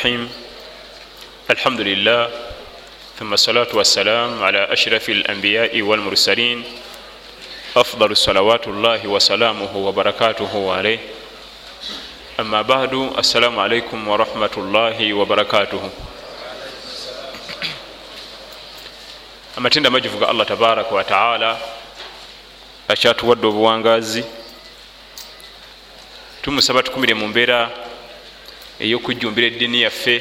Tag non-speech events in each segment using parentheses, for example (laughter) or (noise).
الرحيم. الحمد لله ثم الصلاة والسلام على أشرف الأنبياء والمرسلين. أفضل صلوات الله وسلامه وبركاته عليه. أما بعد السلام عليكم ورحمة الله وبركاته. amatinda majivuga allah tabaraka wataala akyatuwadde obuwangazi tumusaba tukumire mu mbeera ey'okujjumbira eddiini yaffe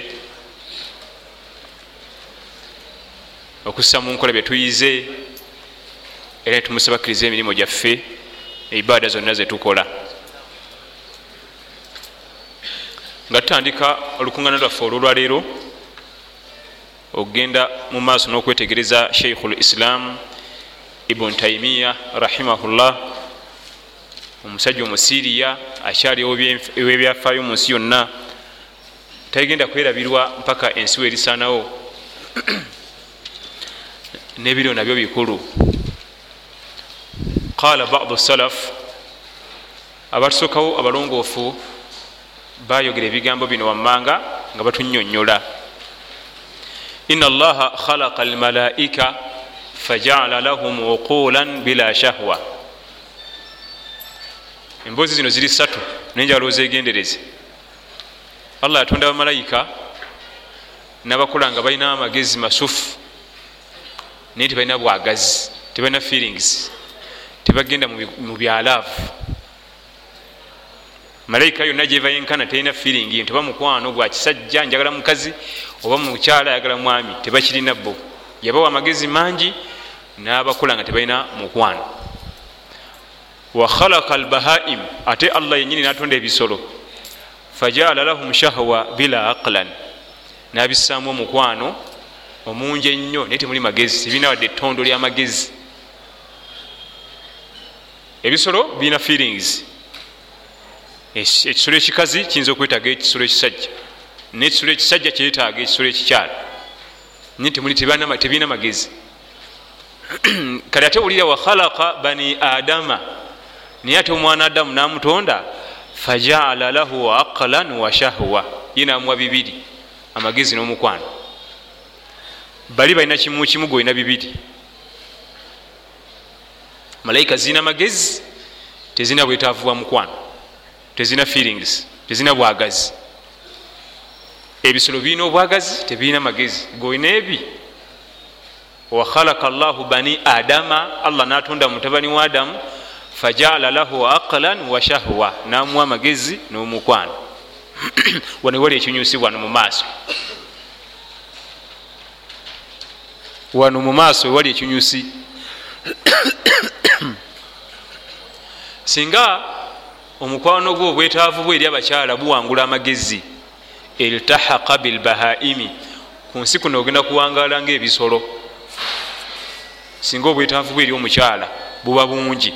okussa mu nkola bye tuyize era netumusaba akkiriza emirimu gyaffe eibaada zonna zetukola nga tutandika olukuŋŋana lwaffe olwolwaleero okgenda mu maaso n'okwetegereza sheikhu lislam ibuni taimiya rahimahullah omusajja omusiriya akyaliwo ewebyafaayo mu nsi yonna tagenda kwerabirwa mpaka ensi we erisaanawo (clears throat) nebiro nabyo bikulu. Qala badu salaf abatusookawo abalongoofu bayogera ebigambo bino wammanga nga batunyonyola ina allaha khalaqa almalaika fajaala lahum uqulan bila shahwa. Emboozi zino ziri satu nenjala ozegendereze allah yatonda bamalayika nabakola nga balina amagezi masufu naye tebalina bwagazi tebalina feelings tebagenda mu byalaavu. Malayika yonna gyeva yenkana terina feeling nti oba mukwano gwa kisajja njagala mukazi oba mukyala ayagala mwami tebakirina bo yabawa amagezi mangi nabakola nga tebalina mukwano. Wa khalaka albahaim ate allah yenyini natonda ebisolo fajaala lahum shahwa bila aqlan. Nabissaamu omukwano omungi ennyo naye temuli magezi tebirina wadde ettondo lyamagezi ebisolo birina feelings. Ekisolo ekikazi kiyinza okwetaaga ekisolo ekisajja naye ekisolo ekisajja kyetaaga ekisolo ekikyala naye tebirina magezi. (clears throat) Kale ate wulira wa khalaka bani adama naye ate omwana adamu namutonda fajaala lahu aqlan wa shahwa. Ye namuwa bibiri amagezi n'omukwano. Bali balina kimu kimu golina bibiri. Malayika zirina magezi tezirina bwetaavu bwa mukwano tezirina feelings tezirina bwagazi. Ebisolo birina obwagazi tebirina magezi. Golina ebi wakhalaka llahu bani adama allah natonda mutabani wa adamu fajaala lahu aqlan wa shahwa namuwa amagezi n'omukwano. (clears throat) Wano wali ekinyusi wano mu maaso. Wano mu maaso wali ekinyusi. (clears throat) Singa omukwano gwe obwetaavu bwe eri abakyala buwangula amagezi iltahaqa bilbahaimi ku nsi kuno ogenda kuwangala ngaebisolo singa obwetaavu bwe eri omukyala buba bungi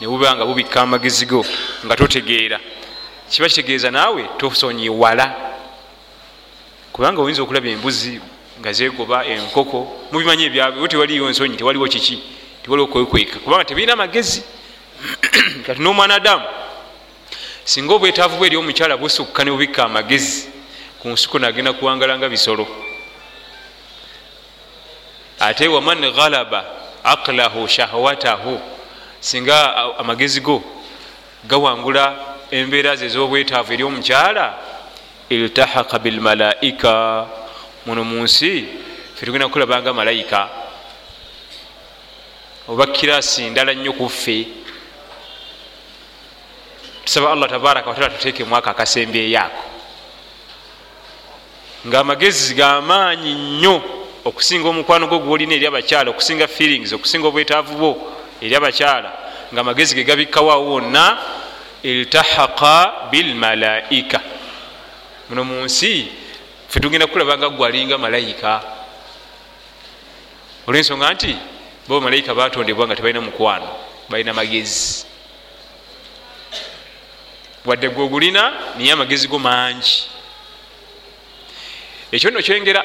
nebuba nga bubikka amagezi go nga totegeera. Kiba kitegeeza naawe tosonyiwala kubanga oyinza okulaba embuzi nga zegoba enkoko mubimanyi ebyabwe tewaliyo nsonyi tewaliwo kiki? Tewaliwo kwekweka. Kubanga tebirina magezi. (clears throat) Kati nomwana adamu singa obwetaavu bwe eri omukyala busukka nebubikka amagezi ku nsuku nagenda kuwangala nga bisolo. Ate waman ghalaba aqlahu shahwatahu singa amagezi go gawangula embeera ze ez'obwetaavu eri omukyala iltahaqa bilmalaika muno mu nsi fe tugenda kukulabanga malayika oba kirasi ndala nnyo kuffe tusaba allah tabaraka wataala tuteekemu ako akasembeeyoako ngaamagezi gamaanyi nnyo okusinga omukwano gwo gwolina eri abakyala okusinga feelings okusinga obwetaavu bwo eri abakyala nga amagezi ge gabikkawoawo wonna iltahaqa bilmalaika muno mu nsi fe tugenda kukulabanga gwalinga malayika. Olwensonga nti bo bamalayika batondebwa nga tebalina mukwano balina magezi. Wadde gwe ogulina niye amagezi go mangi. Ekyo nno kyengera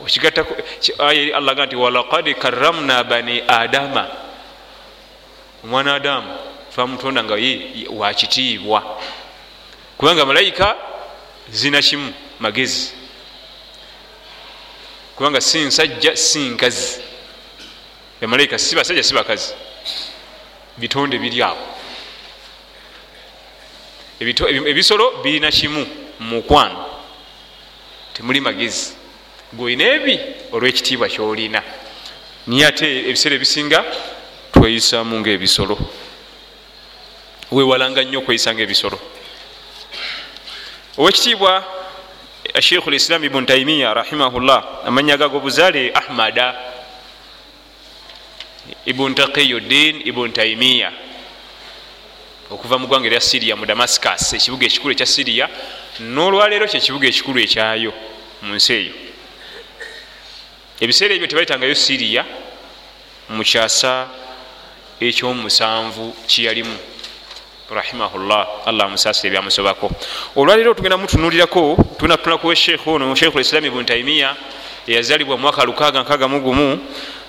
okigattako aya allah ga nti walakad karamna bani adama omwana adamu twamutonda nga ye wakitiibwa. Kubanga malayika zina kimu magezi. Kubanga si nsajja si nkazi. Bamalayika si basajja si bakazi. Bitonde biri awo. Ebisolo birina kimu mukwano. Temuli magezi. Gweolina ebi olwekitiibwa kyolina. Niye ate ebiseera ebisinga tweyisamu ngaebisolo wewalanga nnyo okweyisa ngaebisolo owekitiibwa sheikhu lislam ibuni taimiya rahimahullah amanya gago buzaale ahmada ibuni taqiyuddin ibuni taimiya okuva mu ggwanga erya siriya mu damascus ekibuga ekikulu ekya siriya n'olwaleero kyekibuga ekikulu ekyayo mu nsi eyo. Ebiseera ebyo tebayitangayo siriya mu kyasa ekyomusanvu kiyalimu rahimahullah allah amusasire byamusobako olwaleero tugenda mutunulirako tugenda kutunakuwa sheikhu ono sheikhu lislam ibuni taimiya eyazalibwa mu mwaka 661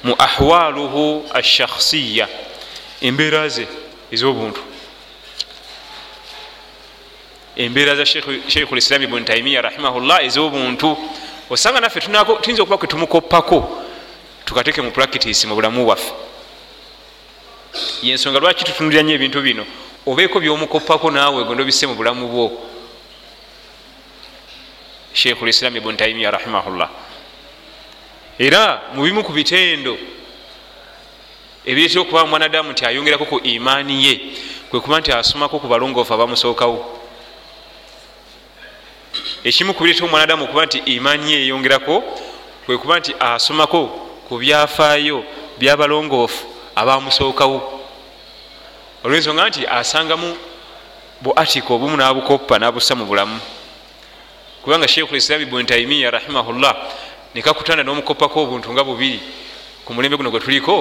mu ahwaluhu ashakhsiya embeera ze ez'obuntu. Embeera za sheikhu lislam ibuni taimiya rahimahullah ez'obuntu. Osanga naffe tuyinza okuba kwetumukoppako tukateke mu practice mu bulamu bwaffe yensonga lwaki tutunulira nyo ebintu bino? Obeeko byomukoppako naawe gondo bisse mu bulamu bwo. Sheikhu lislam ibuni taimiya rahimahullah. Era mubimu ku bitendo ebiretera okuba mwanadamu nti ayongerako ku imaani ye kwekuba nti asomako ku balongoofu abamusookawo ekimu kubireeta omwanadamu okuba nti imaani ye eyongerako kwekuba nti asomako ku byafaayo byabalongoofu abamusookawo olwensonga nti asangamu bu atika obumu nabukoppa nabussa mu bulamu. Kubanga sheikhu lislami buni taimiya rahimahullah nekakutanda nomukoppako obuntu nga bubiri ku mulembe guno gwe tuliko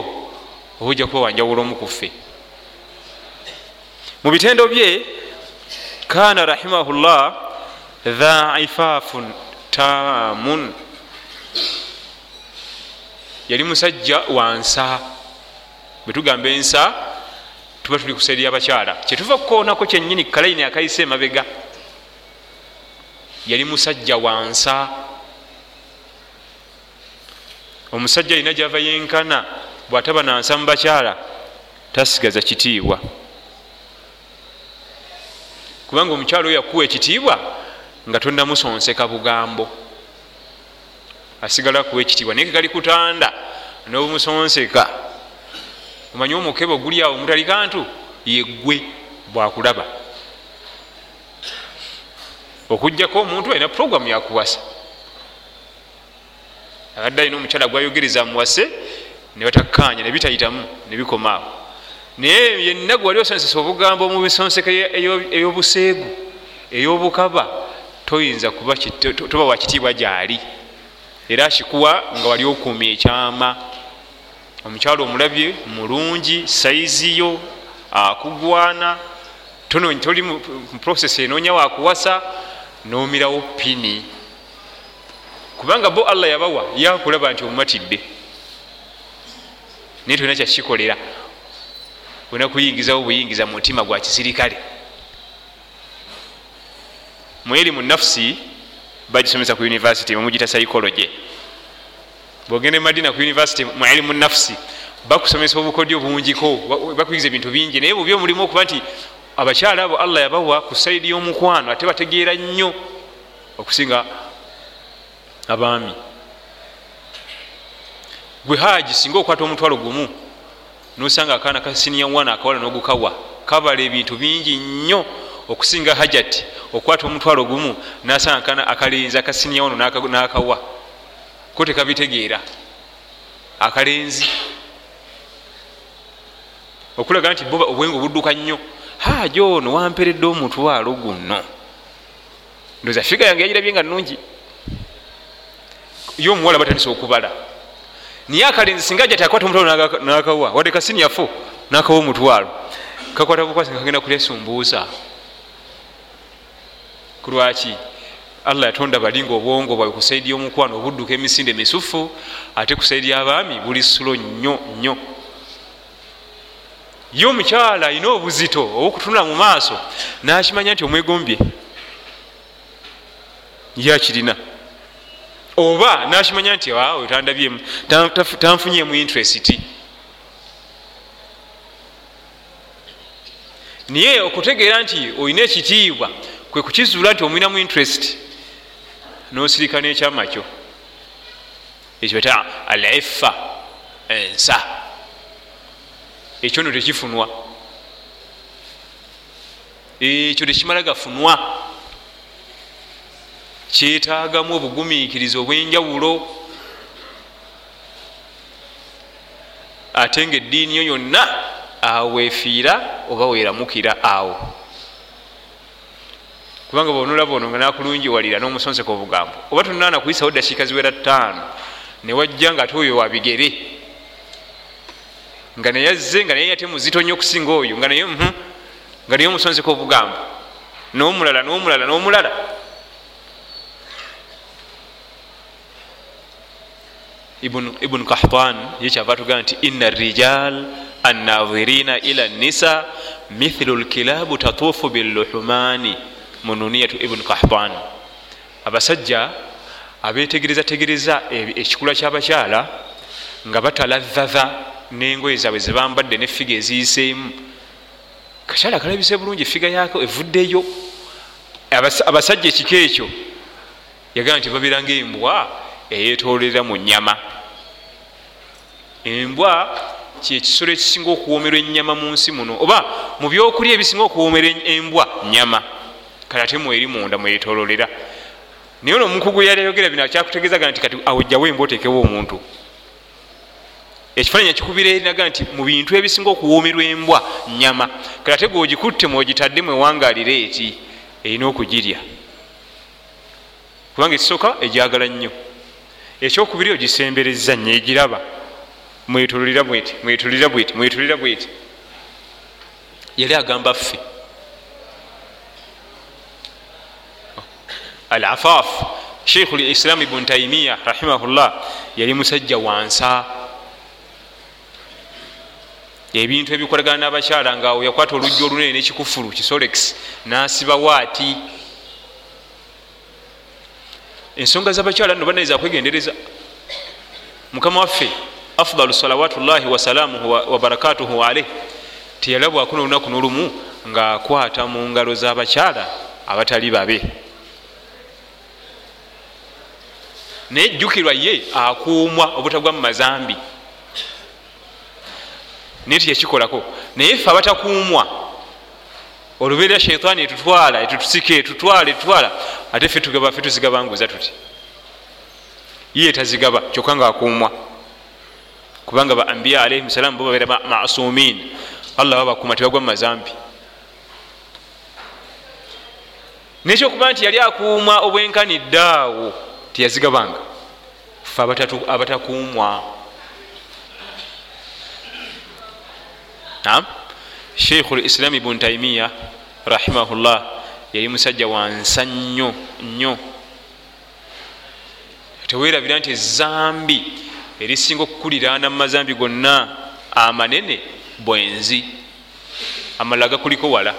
oba ojja kuba wanjawula omu kuffe mu bitendo bye kana rahimahullah dha ifaafun taamun. Yali musajja wansa bwetugamba ensa tuba tuli kusaidi yabakyala kyetuva kukoonako kyenyini kalaini akayise emabega. Yali musajja wansa omusajja alina gyava yenkana bwataba nansa mu bakyala tasigaza kitiibwa. Kubanga omukyala oyo yakuwa ekitiibwa nga tonamusonseka bugambo. Asigala kuwa ekitiibwa naye kegali kutanda nobumusonseka omanyi omukebe oguli awo omutali kantu yeggwe bwakulaba. Okugjako omuntu alina programu yakuwasa abadde alina omukyala gwayogereza muwase nebatakanya nebitayitamu nebikomaawo naye yenna gwe wali osonsesa obugambo mu bisonseka eyobuseegu eyobukaba toyinza toba wakitiibwa gyali. Era akikuwa nga wali okuumya ekyama omukyalo omulabye mulungi saiziyo akugwana toli muprocess enoonya wakuwasa nomirawo pini kubanga bo allah yabawa yakulaba nti omumatidde naye tolina kyakikolera olina kuyingizawo buyingiza mu mutima gwa kisirikale. Muerimu nafsi bagisomesa ku university mumugita psychology bwogende madina ku university muerimu nafsi bakusomesa obukodyo bungiko bakuyiza ebintu bingi. Naye bubi omulimu okuba nti abakyala abo allah yabawa ku saidi y'omukwano ate bategeera nnyo okusinga abaami. Gwe haji singa okwata omutwalo gumu nosanga akaana kasiniya wana akawala nogukawa kabala ebintu bingi nnyo okusinga hajati okwata omutwalo gumu nasanga akalenzi akasinya wano nakawa ko tekabitegeera? Akalenzi. Okulaga nti bo obwenga obudduka nnyo. Haja ono wamperedde omutwalo guno. Ndoza figa yange yagirabye nga nungi ye omuwala batandisa okubala. Naye akalenzi singa jati akwata omutwalo nakawa wadde kasiniyafo nakawa omutwalo kakwata bukwasi nga kagenda kulyesumbuusa kulwaki allah yatonda balinga obwongo bwawe kusaidi yomukwano obudduka emisinde misufu ate kusaidi yabaami buli sulo nnyo nnyo. Ye omukyala ayina obuzito obwokutunula mu maaso nakimanya nti omwegombye yakirina oba nakimanya nti awe tandabyemu tanfunyemu interest. Naye okutegeera nti olina ekitiibwa kwe kukizuula nti omwinamu interest nosirika nekyama kyo. Ekyo bata alifa ensa. Ekyo no tekifunwa. Ekyo tekimala gafunwa. Kyetaagamu obugumiikirizi obwenjawulo. Ate nga eddiini yo yonna awo wefiira oba weramukira awo kubanga bonolaba ono nga nakulungiwalira n'omusonseka obugambo. Oba tunaana kuyisawo dakiika ziwera ttaano newajja nga ate oyo wabigere nga naye azze nga naye yate muzito nnyo okusinga oyo nga naye mhm, nga naye omusonseka obugambo. N'omulala n'omulala n'omulala. Ibunu kahtan yekyava tugaa nti ina rijal annadhirina ila nisa mithlu lkilabu tatuufu biluhumani mununiyatu ibunu kahtan abasajja abetegereza tegereza ekikula kyabakyala nga bataladhaza nengoye zaabwe zebambadde nefiga eziyiseemu. Kakyala kalabise bulungi efiga yako evuddeyo. Abasajja ekiko ekyo yagamba nti babeeranga embwa eyetolera mu nyama embwa kyekisolo ekisinga okuwomerwa enyama mu nsi muno oba mu byokulya ebisinga okuwomera embwa nyama kale ate mweri munda mwetololera. Naye ono omukugu yaleyogera bino akyakutegezaga nti kati awojjawo embwa otekewo omuntu. Ekifaananyi akikubira erinaga nti mu bintu ebisinga okuwoomerwa embwa nyama kale ate geogikutte mwogitadde mwewangalira eti erina okugirya. Kubanga ekisooka ejagala nnyo. Ekyokubiri ogisembereza nyegiraba mwetulira bweti mwetulira bweti mwetulira bweti. Yali agamba ffe al afaf sheikhu lislam ibuni taimiya rahimahullah yali musajja wansa. Ebintu ebikolagana nabakyala ngaawo yakwata olujja olunene nekikufulu kisolex nasibawo ati ensonga zabakyala nno banaiza kwegendereza. Mukama waffe afdalu salawatullahi wasalamuhu wabarakatuhu alaih teyalabwako nolunaku nolumu ngaakwata mu ngalo zabakyala abatali babe naye jjukirwa ye akuumwa obutagwa mu mazambi. Naye tiyakikolako naye fe abatakuumwa olubeerera sheitaani etutwala etutusika etutwala etutwala ate fe tugaba fe tuzigabanguza tuti. Ye tazigaba kyokka nga akuumwa kubanga ba ambiya alaihim salaamu bo babeera masumin allah babakuma tebagwa mumazambi nekyokuba nti yali akuumwa obwenkanidde awo teyazigabanga fe abatakuumwa. Sheikhu lislam ibuni taimiya rahimahullah yali musajja wansa nnyo nnyo. Tewerabira nti ezambi erisinga okukuliraana mumazambi gonna amanene bwenzi amalala gakuliko wala.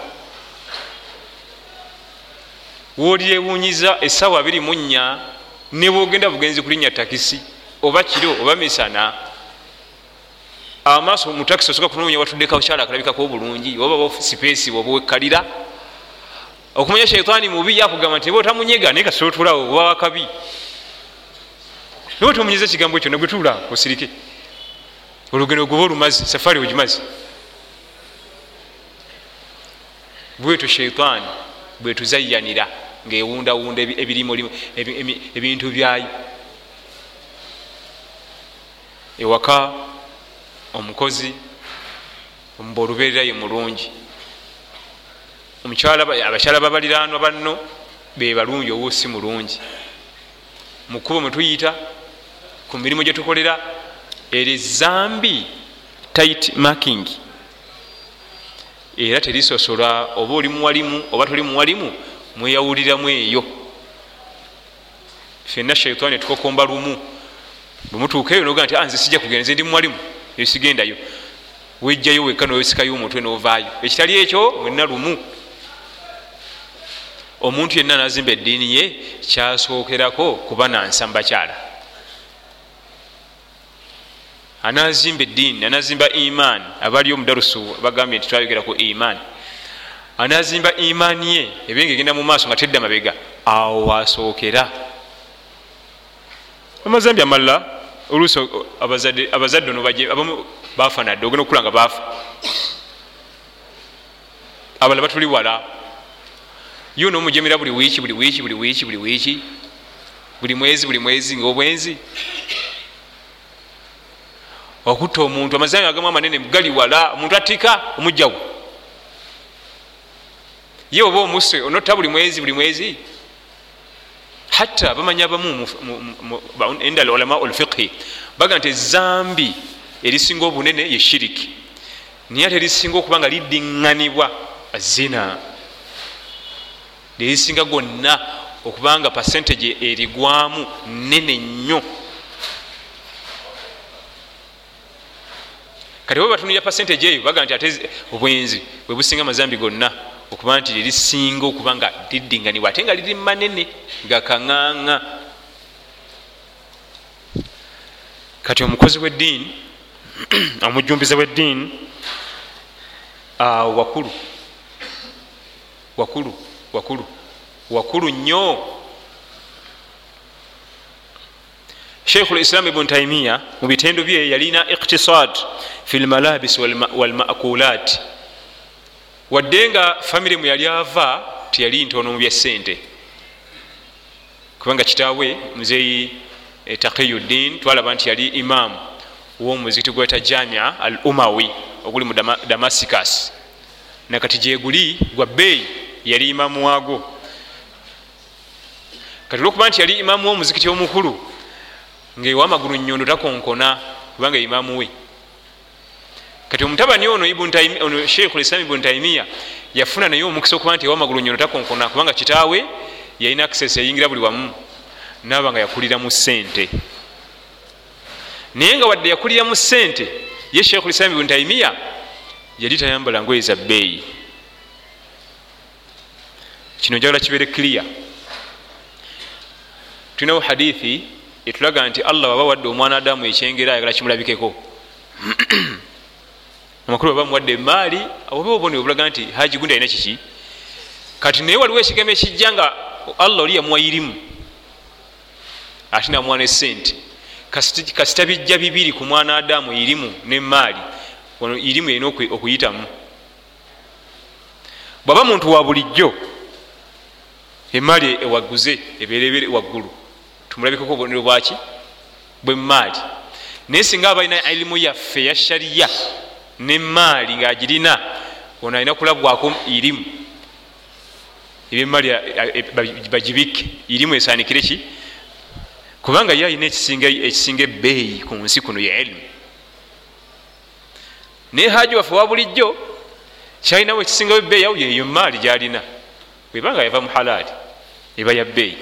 Wolyewunyiza esawa 24 nebwogenda bugenzi kulinya takisi oba kiro oba misana. Amaaso mutakisi osoka kunonya watuddeko abakyala akalabikako obulungi oba sipesi obwekalira okumanya shaitaani mubi yakugamba nti ba otamunyega naye kasotulawo oba wakabi. Naye otomunyiza ekigambo ekyo negwetula osirike. Olugendo goba olumazi safaari ogimazi. Bwetyo shaitaani bwetuzayanira ngaewundawunda ebirimu ebintu byayo. Ewaka omukozi omuba olubeerera ye mulungi abakyala babaliranwa banno bebalungi oba si mulungi. Mukubo mwetuyita ku mirimu gyetukolera eri zambi tit marking. Era terisosola oba oli muwalimu oba toli muwalimu mweyawuliramu eyo fenna shaitaani etukokomba lumu. Bwemutuukaeyo noga nti anze sijja kugenda nze ndi muwalimu esigendayo wejjayo wekka nowesikayo omutwe novaayo. Ekitali ekyo mwenna lumu. Omuntu yenna nazimba eddiini ye kyasookerako kuba nansamba kyala anazimba eddiini anazimba imaani abali omudarusu bagambye nti twayogera ku imaani anazimba imaani ye ebenga egenda mu maaso nga tedda mabega. Awo wasookera amazambi amalala oluusi abazadde ono abamu bafa nadde ogenda okukula nga baafa. Abalala batuli wala. Yo nomujemera buli wiiki buli wiiki buli wiiki buli wiiki buli mwezi buli mwezi ngaobwenzi okutta omuntu amazambi agamu amanene gali wala omuntu atika omujjawo ye oba omuse onotta buli mwezi buli mwezi? Hatta bamanya bamu endala ulama olfiqhi baga nti ezambi erisinga obunene ye shiriki naye ate erisinga okuba nga liddiŋŋanibwa zina erisinga gonna okubanga percentage erigwamu nene nnyo. Kati oba batunulira percentage eyo baga nti ate obwenzi bwe businga amazambi gonna okuba nti lerisinga okuba nga liddiŋŋanibwa ate nga liri manene gakaŋaŋa kati omukozi weddiini (clears throat) omujumbize weddiini wakulu wakulu wakulu wakulu nnyo. Sheikhu lislam ibuni taimiya mu bitendo bye yalina iktisad fi lmalabis walmakulat wadde nga famire mwe yali ava teyali ntono mu byesente kubanga kitaawe muzeyi eh, taqiyuddin twalaba nti yali imamu womuzikiti gweta jamia al umawi oguli mu damasicus nakati gyeguli gwa bbeeyi yali imamu waago kati olwokuba nti yali imamu womuzikiti omukulu ngaewamagulu nyondo takonkona kubanga imamu we kati omutabani ono sheikh lislam ibuni taimiya yafuna naye omukisa okuba nti ewamagulu nyono takonkona kubanga kitaawe yalina access yayingira buli wamu naba nga yakulira mu sente naye nga wadde yakulira mu sente ye sheikh lislam ibuni taimiya yali tayambala ngoye za bbeeyi. Kino njagala kibeere clear. Tulinawo hadithi etulaga nti allah waba wadde omwana adamu ekyengera ayagala kimulabikeko (clears throat) amakulu baba muwadde emaali oba oboni obulaga nti haji gundi alina kiki? Kati naye waliwo ekigambo ekijja nga allah oli yamuwa irimu ate namuwa ne sente kasita bijja bibiri ku mwana adamu irimu nemaali ono irimu erina okuyitamu. Bwaba muntu wa bulijjo emaali ewaguze eberebere waggulu. Tumulabikeko obubonero bwaki bwemaali naye singa aba alina ilimu yaffe ya shariya nemaali ngaagirina ono alina kulabwako irimu. Ebyemaali bagibikke. Irimu esanikire ki? Kubanga ye alina ekisinga ebbeeyi ku nsi kuno ya ilimu naye haji waffe wa bulijjo kyalinawo ekisingawo ebbeeyi awo yeyo maali gyalina. Webanga yava mu halaali eba ya bbeeyi.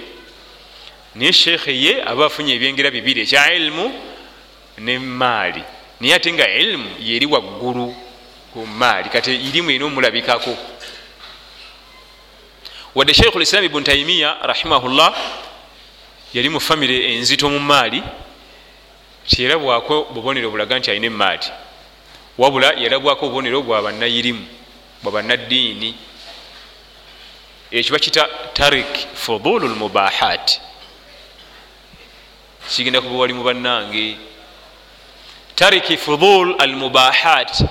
Naye sheekhe ye aba afunye ebyengera bibiri ekya ilimu nemaali naye ate nga ilimu yeri waggulu ku maali kati irimu erina omulabikako. Wadde sheikhu lislam ibuni taimiya rahimahullah yali mu famire enzito mu maali tiyerabwako bubonero bulaga nti alina emaali wabula yarabwako obubonero bwa bannayirimu bwa bannaddiini. Ekyo bakita tarik fudulu lmubahat kigenda kuba wali mu bannange tariki fudul al mubahat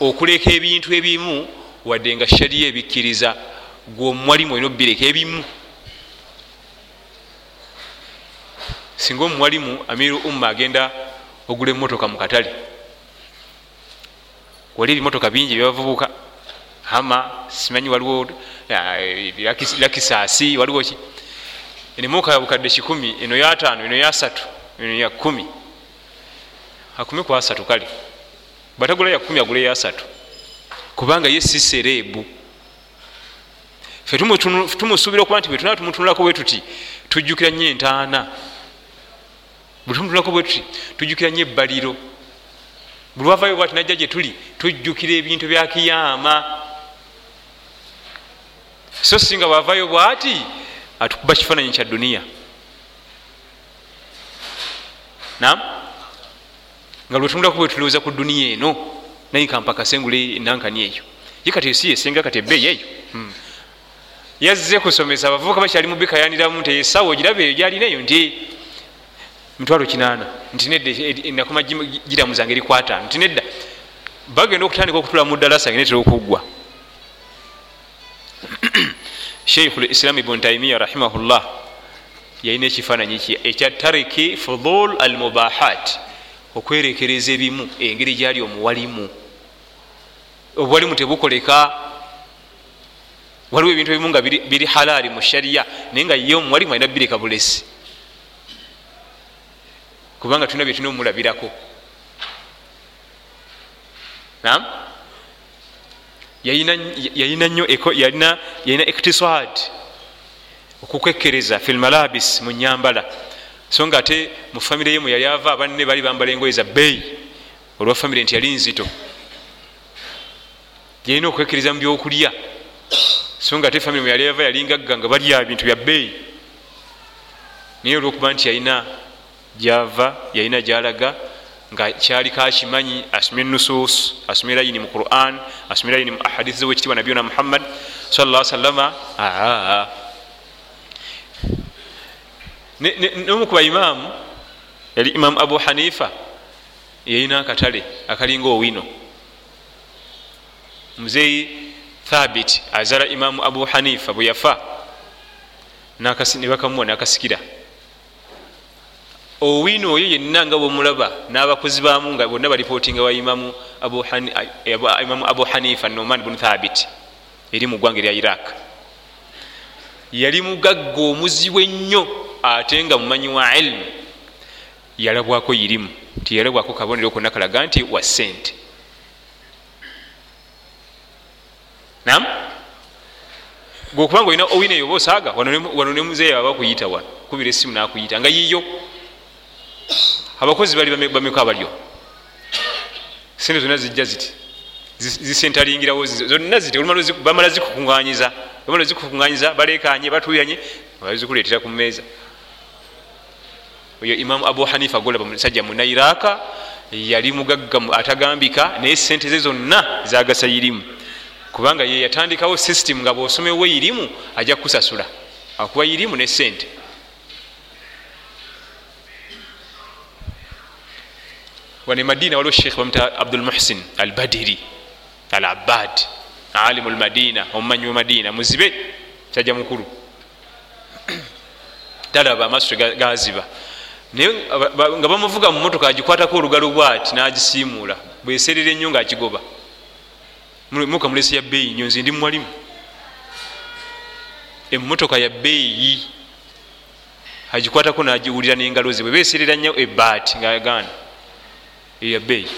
okuleka ebintu ebimu wadde nga shariya ebikkiriza gweomuwalimu olina obireka ebimu. Singa omuwalimu amiru umma agenda ogula emotoka mu katale wali ebimotoka bingi byabavubuka hama simanyi waliwo lakisaasi waliwo ki? Enemoka ya bukadde kikumi eno yataano eno yasatu eno ya kumi akumi ku asatu kale. Batagula yakumi agule yasatu kubanga ye si sereebu fe tumusuubira okuba nti bwetunaba tumutunulako bwe tuti tujjukira nnyo entaana. Bwe tumutunulako bwe tuti tujjukira nnyo ebbaliro. Bwe lwavayo bwati najja gye tuli tujjukira ebintu bya kiyama so singa bwavayo bwati atukuba kifaananyi kya duniya. Nam nga lwetunulaku bwetulowooza ku duniya eno naye kampakasengule enankani eyo. Ye kati esi yesenga kati ebbeeyi eyo hmm. yazze kusomesa abavubuka bakyali mubikayaniramu nti esawo ogiraba eyo gyalina eyo nti mitwalo kinaana nti nedda nakoma giramuzanga eri kwataano nti nedda bagenda okutandika okutula mu ddalasa genetera okuggwa. (clears throat) Sheikhu lislam ibuni taimiya rahimahullah yalina ekifaananyi ki ekya tariki fudul al mubahat okwerekereza ebimu engeri gyali omuwalimu. Obuwalimu tebukoleka waliwo ebintu ebimu nga biri halaali mu shariya naye nga ye omuwalimu alina bireka bulesi. Kubanga tulina byetulina omulabirako. Nam yalina nyo yalina iktisad okukwekereza filmalabis mu nyambala so nga ate mu famire ye mwe yali ava abanne bali bambala engoye za beeyi olwa famire nti yali nzito. Yalina okwekereza mu byokulya. So nga ate famire mwe yali ava yalingagga nga balya bintu bya beeyi naye olwokuba nti yalina gyava yalina gyalaga nga kyali kakimanyi asome nusus asome layini mu quran asome layini mu ahadithi zewekitiibwa nabiyuna muhammad salla salama aa nomu ku baimaamu yali imamu abu hanifa yalina akatale akalinga owino muzeeyi thabit azala imamu abu hanifa bwe yafa nebakamuwa nakasikira owino oyo yenna nga bwomulaba n'abakozi baamu nga bonna balipootinga wa imamu abu hanifa noman bun thabit eri mu ggwanga erya iraq yali mugagga omuzibu ennyo ate nga mumanyi wa ilimu yalabwako irimu nti yalabwako kabonero konna kalaga nti wa sente nam gwokubanga olina owina eyo oba osaaga wano ne muzeeyi aba bakuyita wano kubira esimu nakuyita nga yiyo abakozi bali bameka abalyo. Sente zonna zijja ziti zisentalingirawo zonna bamala zikukuŋanyiza bamala zikukuŋanyiza balekanye batuyanye bazikuleetera ku meeza oyo imamu abu hanifa golaba musajja munairaka yali mugagga atagambika naye sente ze zonna zagasa irimu kubanga ye yatandikawo system nga bwosomewo irimu ajja kukusasula. Akuba irimu ne sente wane madina waliwo sheikh bamuta abdulmuhsin al badiri al abad alimu lmadina omumanyi we madina muzibe kyajja mukulu. (clears throat) Talaba amaaso gaziba. Naye nga bamuvuga mu motoka agikwatako olugalo bwati nagisiimuula bweserera ennyo ngaakigoba muka mulesi ya beeyi nyo nze ndi mwalimu. Emotoka ya beeyi agikwatako nagiwulira nengalo ze bwe beserera nnyo ebaati ngaagaana eyabeeyi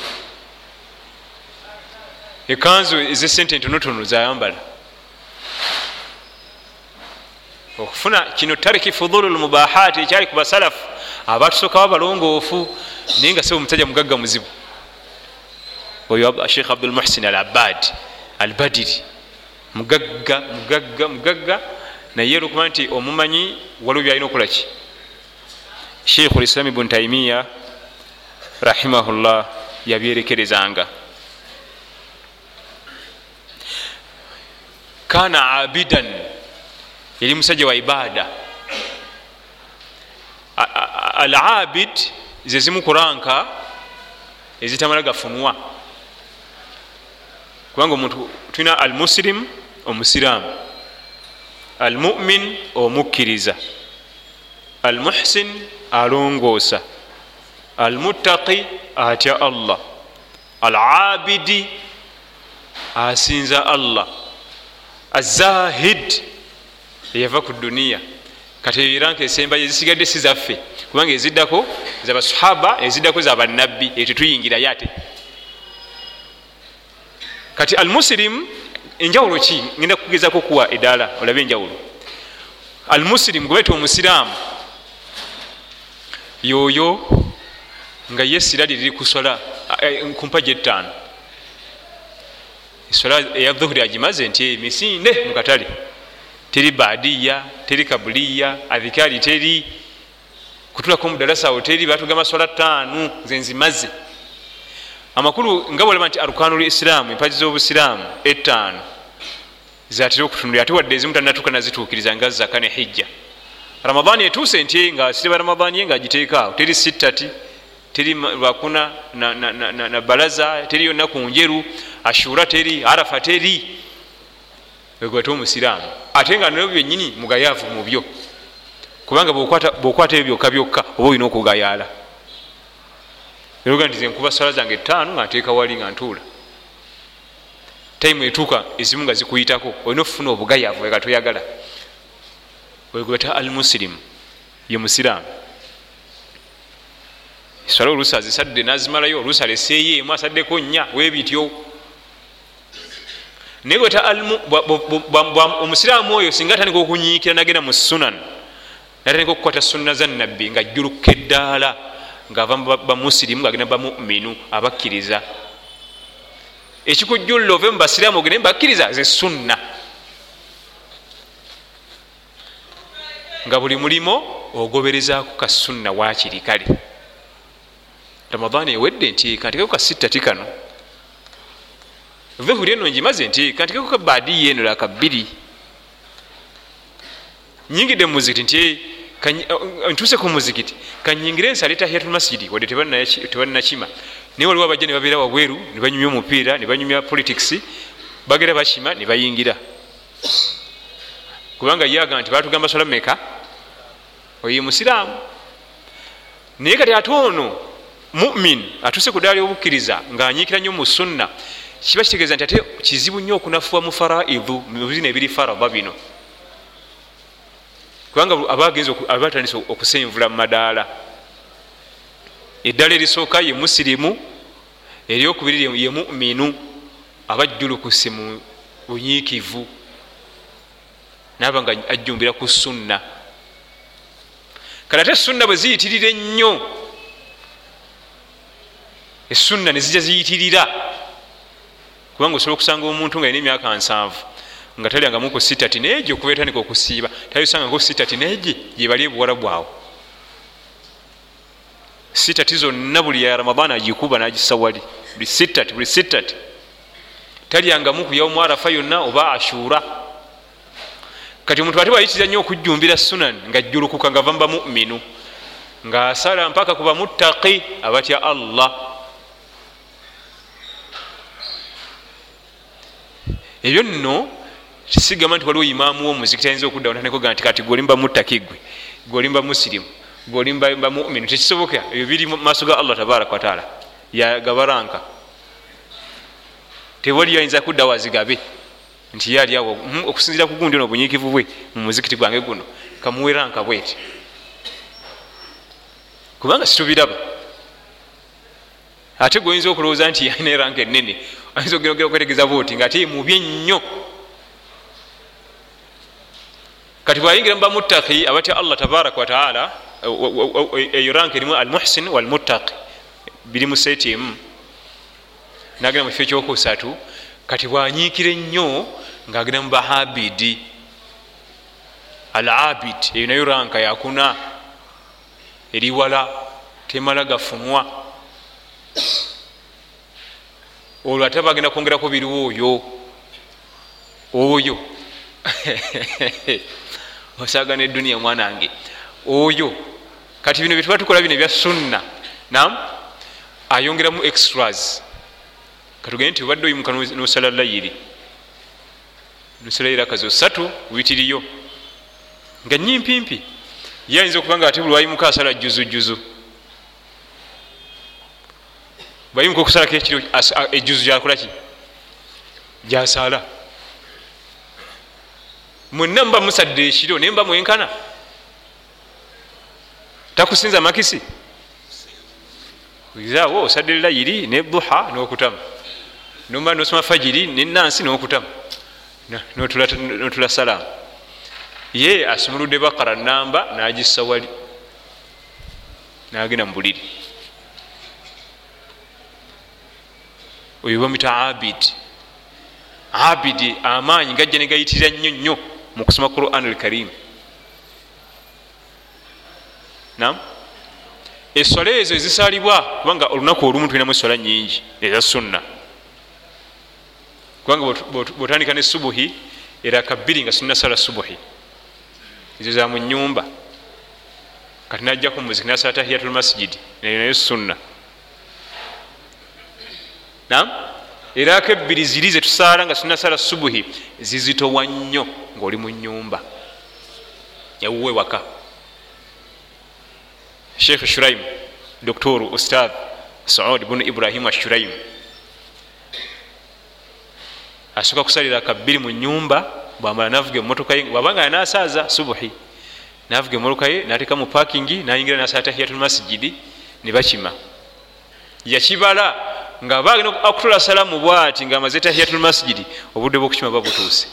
ekanzu ezesente entonotono zayambala okufuna kino tariki fudulu lmubahaati ekyali ku basalafu abatusookawo balongoofu naye nga sebe omusajja mugagga muzibu. Oyo sheikh abdulmuhsin al abad al badiri mugagga mugagga mugagga naye olwokuba nti omumanyi waliwo byalina okulaki sheikhu lislam ibuni taimiya rahimahullah yabyerekerezanga kana abidan. Yali musajja wa ibada al abid zezimu kuranka ezitamala gafunwa kubanga omuntu tulina al muslim omusiraamu al mumin omukkiriza. Al muhsin alongoosa al muttaqi atya allah. Al abidi asinza allah azahid eyava ku duniya. Kati ebiranka esembayo ezisigadde si zaffe kubanga eziddako zabasahaba eziddako zabannabbi eyo tetuyingirayo ate. Kati al muslim enjawulo ki? Ngenda kugezako kuwa edaala olabe enjawulo. Al muslim gwebeta omusiraamu yoyo nga ye sirali riri kusola kumpaja ettaano esola eya dhuhuri agimaze nti emisinde mukatale teri badiya teri kabuliya adhikari teri kutulako mudalasawo teri batugamba swala taanu nze nzimaze. Amakulu nga bwolaba nti arukanu lisiramu empaji z'obusiraamu etaano zatera okutunulira ate wadde ezimu tanatuuka nazituukiriza nga zaka ne hijja. Ramadaani etuuse nti nga sireba ramadaani ye ngaagiteekaawo teri sittati teri lwakuna na, na, na, na, na balaza teri yonna ku njeru ashura teri arafa teri. Wegwate omusiraamu. Ate nga nabyo byenyini mugayaavu mu byo. Kubanga bwokwata ebyo byokka byokka oba olina okugayaala. Nti zenkuba sala zange etaano nga nteeka wali nga ntuula. Taimu etuuka ezimu nga zikuyitako olina okufuna obugayaavu ega toyagala. Wegweta al musirimu ye musiraamu swala oluusi azisadde nazimalayo oluusi aleseeyo emu asaddeko nnya webityo naye omusiraamu oyo singa atandika okunyiikira nagenda mu sunan natandika okukwata sunna za nabbi nga jjuluka eddaala ngaava bamusirimu ngaagenda bamuminu abakkiriza. Ekikujjulula ove mubasiraamu ogende mubakkiriza ze sunna. Nga buli mulimo ogoberezaako ka sunna wakiri kale ramadaani ewedde ntiika ntikeko ka sittati kano. Vehuri eno njimaze ntiika ntikeko ka baadiya eno laka bbiri. Nyingidde mu muzikiti nti ntuuse ku muzikiti kanyingire ensala etahiyatul masjidi wadde tebalinakima naye waliwo abajja ne babeera wabweru ne banyumya omupiira ne banyumya politics bagera bakima ne bayingira. Kubanga yaga nti batugamba sola meka oye musiraamu. Naye kati ate ono mumin atuse ku daali obukkiriza ngaanyiikira nnyo mu sunna kiba kitegeeza nti ate kizibu nnyo okunafuwa mu faraidu mubizina ebiri farada bino. Kubanga abagenzi abatandise okusenvula mu madaala. Eddala erisooka ye musirimu eryokubiri ye muminu abajjulukuse mu bunyiikivu naba nga ajjumbira ku sunna. Kale ate sunna bwe ziyitirira ennyo esunna nezijja ziyitirira. Kubanga osobola okusanga omuntu nga yina emyaka nsanvu nga talyangamu ku sitati neegyo okuva etandika okusiiba talisangako sitati neegye gyebali ebuwala bwawe. Sitati zonna buli ya ramadana agikuba nagisa wali. Buli sitati buli sitati talyangamu ku yaumu arafa yonna oba ashura. Kati omuntu ate wayitiriza nnyo okujjumbira sunan nga jjulukuka nga va mubamuminu ngaasala mpaka ku bamuttaki abatya allah ebyo nno kisigamba nti waliwo imaamu womuzikiti ayinza okuddawo nanekoga nti kati gwolimba muttaki gwe gwolimba musirimu gwolimba muminu tekisoboka. Ebyo biri maaso ga allah tabaraka wataala yagabaranka. Tewaliyo ayinza kuddawo azigabe nti ye ali awo okusinzira ku gundi ono obunyiikivu bwe mu muzikiti gwange guno kamuweranka bweti kubanga situbiraba. Ate gweoyinza okulowooza nti alina eranka enene ayinza ogeragera okwetegeeza bwoti nga ate mubi ennyo kati bwayingira mubamuttaki abatya allah tabaraka wataala eyo ranka erimu almuhsin walmuttaki biri mu seeti emu. Nagenda mu kifo ekyokusatu kati bwanyiikira ennyo ngaagenda mu bahabidi al abid eyo nayo ranka yakuna eriwala temala gafunwa olwo ate bagenda kwongerako biriwo oyo. Oyo. (laughs) Osagana eduniya mwanange oyo. Kati bino byetuba tukola bino ebya sunna nam ayongeramu extras. Katugende nti obadde oyimuka nosala layiri. Nosala irakazi osatu witiriyo. Nga nyimpimpi ye ayinza okuba nga ate buli wayimuka asala juzu bayimuka okusalako ekiro ejuzu gyakolaki gyasala mwenna muba musadde ekiro naye muba mwenkana? Takusinza makisi? Awo osadde layiri ne duha nokutama nomba nosoma fajiri nenansi nokutama notula salaamu. Ye asumuludde bakara namba nagisa wali. Nagenda mubuliri oyo bamita abid. Abidi amaanyi gajja negayitirira nnyo nnyo mu kusoma quran al karim. Nam eswala ezo ezisalibwa kubanga olunaku olumu tulinamu eswala nyingi eza sunna. Kubanga bwotandika ne subuhi eraka bbiri nga sunna sala subuhi. Ezo za mu nyumba kati najjaku muziki nasala tahiyatul masjidi nayo nayo sunna nam eraka ebbiri ziri zetusaala nga sunna sala subuhi zizitowa nnyo ngaoli mu nyumba yawuwe waka. Sheikh shuraim doktor ustad saud bunu ibrahim ashuraim asooka kusalira kabbiri mu nyumba bwamala navuga emotoka ye bwabanga yanasaaza subuhi navuga emotoka ye nateeka mu pakingi nayingira nasala tahiyatul masjidi nebakima yakibala nga bagenda akutola salamu bwati nga amaze tahiyatul masjidi obudde bwokukima ba butuuse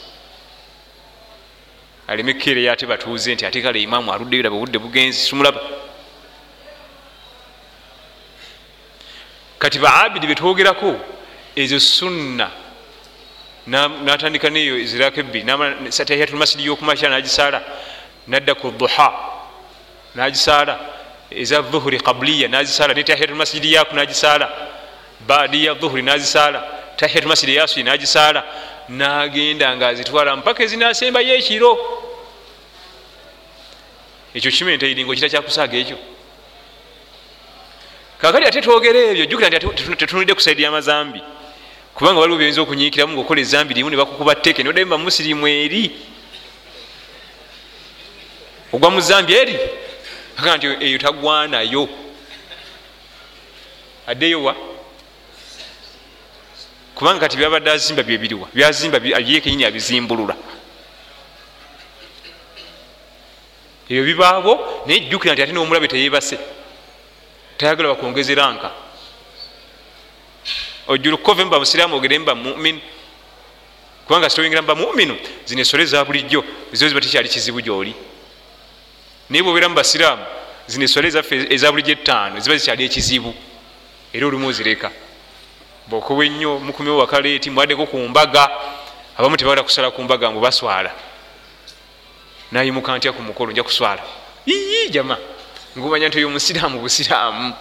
aleme keereyo ate batuuze nti ate kale imamu aluddeyo laba obudde bugenzi simulaba kati baabidi betwogerako ezo sunna natandika neyo zirako ebbiri tahiyatulmasidi yokumakya nagisaala nadda ku duha nagisaala eza dhuhuri qabliya nazisaala ne tahiyatulmasidi yaku nagisaala badiya dhuhuri nazisaala tahiyatulmasidi yasui nagisaala nagenda nga azitwala mpaka ezinasembayo ekiro ekyo kimentairingo kita kyakusaaga ekyo. Kakati ate twogera ebyo jukira nti tetunulidde ku saidi yamazambi kubanga waliwo byoyinza okunyikiramu ngaokola ezambi limu nebakukuba teke noddayo muba musirimu eri ogwa mu zambi eri? Aga nti eyo tagwanayo. Addeyo wa kubanga kati byabadde azimba byebiriwa byazimba ye kenyini abizimbulula. Ebyo bibaabo naye jjukira nti ate nomulabe teyebase tayagala bakwongezeranka ojjula okukova mba musiraamu ogere mba mumin. Kubanga sitoyingira mba muminu zino esole za bulijjo ezo ziba tekyali kizibu gyoli. Naye bwobeera mu basiraamu zino esole ezaffe eza bulijjo ettaano ziba zikyali ekizibu. Era olimu ozireka bwokoba ennyo mukumyewo wakaleeti mwaddeko ku mbaga abamu tebagala kusala ku mbaga mbu baswala. Nayimuka ntya ku mukolo nja kuswala. Iyi jama ngumanya nti oyo musiraamu busiraamu.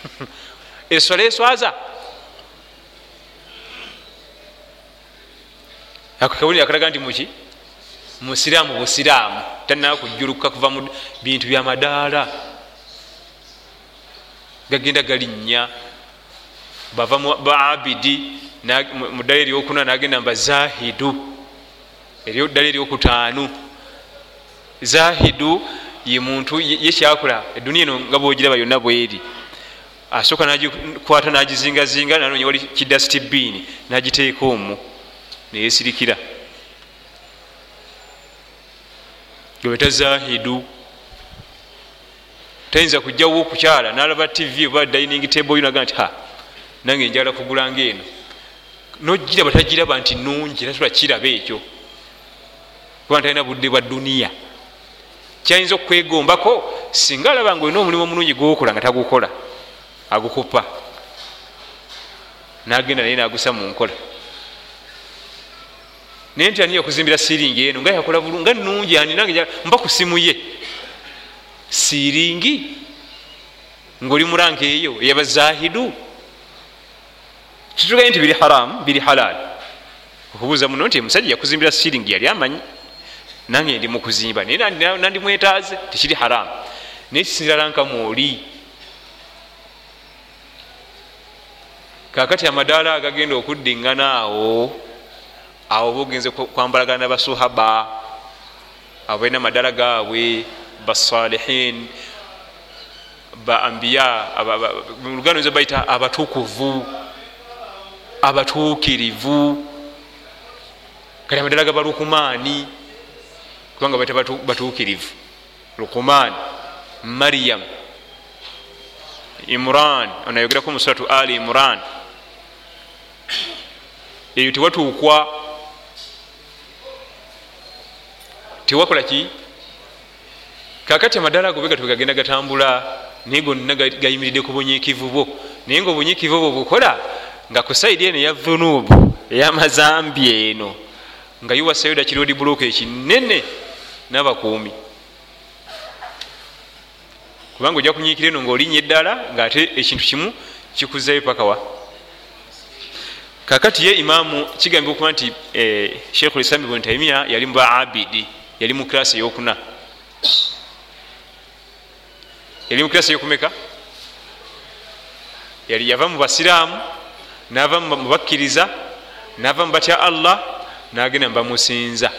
(laughs) Eswala eswaza. Ako kabuli akalaga nti muki musiraamu busiraamu. Tanaa kujuluka kuva mu bintu byamadaala gagenda galinnya bava baabidi mu ddala eryokuna nagenda mba zahidu. Eryo ddala eryokutaanu zahidu ye muntu yekyakola eduniya eno nga bwogiraba yonna bweri. Asooka nagikwata nagizingazinga nanonya wali kidasiti biini nagiteeka omwo neyesirikira gebeta zahidu tayinza kujjawo okukyala nalaba tv oba dining table yonaga nti ha nange njala kugulanga eno nogiraba tagiraba nti nungi tasula kiraba ekyo. Kuba talina budde bwa duniya. Kyayinza okwegombako singa alaba nga olina omulimu omulungi gwokola nga tagukola agukupa. Nagenda naye nagusa mu nkola. Naye nti aniya okuzimbira siringi eno? Nga yakola bulu nga nungi ani? Nange mba ku simu ye. Siringi ngaoli muranka eyo eyabazahidu kitugaye nti biri haramu biri halal. Okubuuza muno nti omusajja yakuzimbira siringi yali amanyi? Nange ndi mukuzimba naye nandimwetaaze tekiri haramu naye kisinzira nkamwoli kakati amadaala agagenda okuddingana awo awo bogenze kwambalagana nabasuhaba abo balina amadala gaabwe basalihin ba ambiya mulugano zo bayita abatukuvu abatuukirivu kati amadala gaba lukumaani kubanga baita batuukirivu. Lukuman maryam imran onayogerako musuratu ali imran. Eyo tewatuukwa tewakola ki? Kakati amadala ago bega twegagenda gatambula naye gonna gayimiridde ku bunyiikivu bwo. Naye nga obunyiikivu bwo bukola nga ku saidi eno eya dhunubu eyamazambi eno nga yiwasayo dakirodi buloka ekinene n'abakuumi. Kubanga ojja kunyiikira eno ngaolinya eddala ngaate ekintu kimu kikuzayo pakawa kakati ye imaamu kigambibwa okuba nti eh, sheikhu lislam ibuni taimiya yali mu baabidi yali mu kirasi eyokuna. Yali mu kirasi eyokumeka? Yali yava mu basiraamu nava mubakkiriza nava mu batya allah nagenda mubamusinza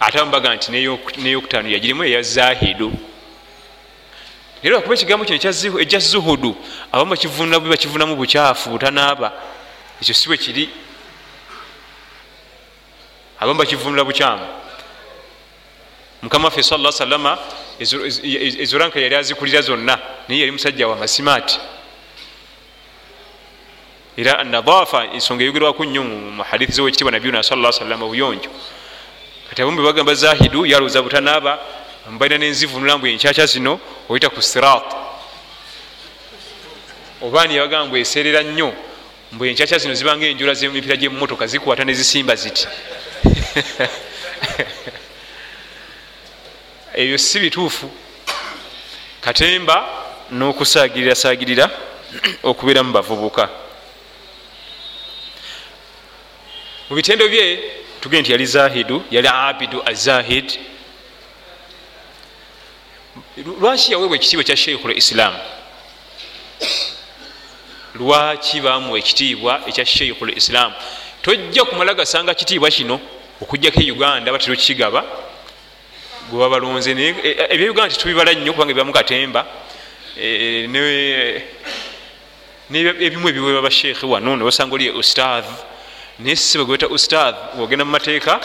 ate bamubaga nti neyokutaano yagirimu eya zahidu. Era wakuba ekigambo kino ejja zuhudu abamu bakivunamu bukyafu butanaaba ekyo si bwe kiri. Abamu bakivunula bukyamu. Mukama waffe sala salama ezo ranka yali azikulira zonna naye yali musajja wa masimaati era anadafa ensonga eyogerwaku nnyo mu hadithi zowekitibwa nabiyuna sala salama obuyonjo. Kati abamu bebagamba zahidu yalowooza butanaaba mbalina nenzivunula mbwe enkyakya zino oyita ku sirat. Obaani yabagamba mbwe eserera nnyo mbwe enkyakya zino zibanga enjula zemipira gyemumotoka zikwata nezisimba ziti. (laughs) Ebyo si bituufu. Katemba n'okusaagirira saagirira okubeera mu bavubuka mu bitendo bye tugee nti yali zahidu yali abidu azahid. Lwaki yaweebwa ekitiibwa kya sheikhu lislam lwaki bamuwa ekitiibwa ekya sheikhu lislam tojja kumala gasanga kitiibwa kino okugjako e uganda batera okikigaba gwe babalonze ebyeuganda titubibala nnyo kubanga ebibamu katemba ebimu ebiweeba basheikhi wano nebasanga oli ustadh naye siba gweta ustadh ogenda mumateeka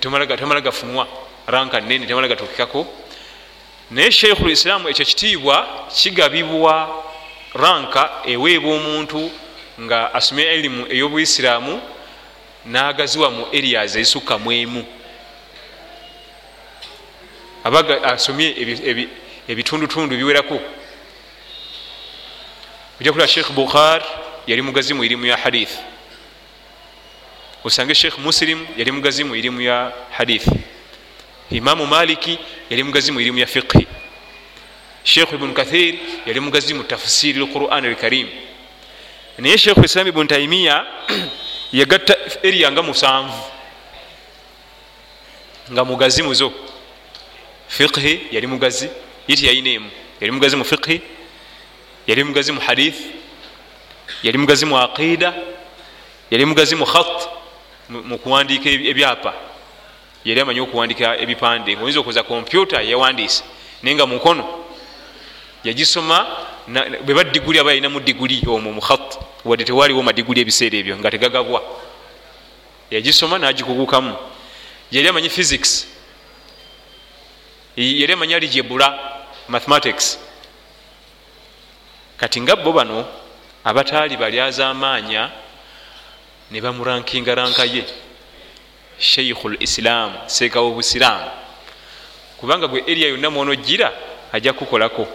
tamala gafunwa ranka nene tamala gatukikako naye sheikhu lislaamu ekyo kitiibwa kigabibwa ranka eweebwa omuntu nga asomye ilimu ey'obuisiraamu nagaziwa mu areas ezisukka mu emu. Aba asomye ebitundutundu biwerako ojja kulaba sheikh bukhar yali mugazi mu irimu ya hadith osange sheikh muslim yali mugazi mu irimu ya hadith imamu maliki yali mugazi mu irimu ya fiqhi. Sheikh ibunu kathir yali mugazi mu tafsiri lquran alkarim naye sheikhu islam ibunu taimiya (clears throat) yagatta eriya nga musanvu nga mugazi muzo. Fiqhi yali mugazi yiti yayinaemu yali mugazi mu fiqhi yali mugazi mu hadith yali mugazi mu aqida yali mugazi mu khat mu kuwandiika ebyapa. Yali amanyi okuwandika ebipande. Ngaoyinza okuza kompyuta yawandiise naye nga mukono yagisoma bweba diguli aba yalinamu diguli omwo mu khat wadde tewaliwo madiguli ebiseera ebyo nga tegagabwa. Yagisoma nagikugukamu. Yali amanyi physics. Yali amanyi alijebula mathematics. Kati nga bo bano abataali balyaza amaanya ne bamurankinga ranka ye. Sheikhu lislam seeka wobusiraamu kubanga gwe eriya yonna mwonogira ajja kukolako.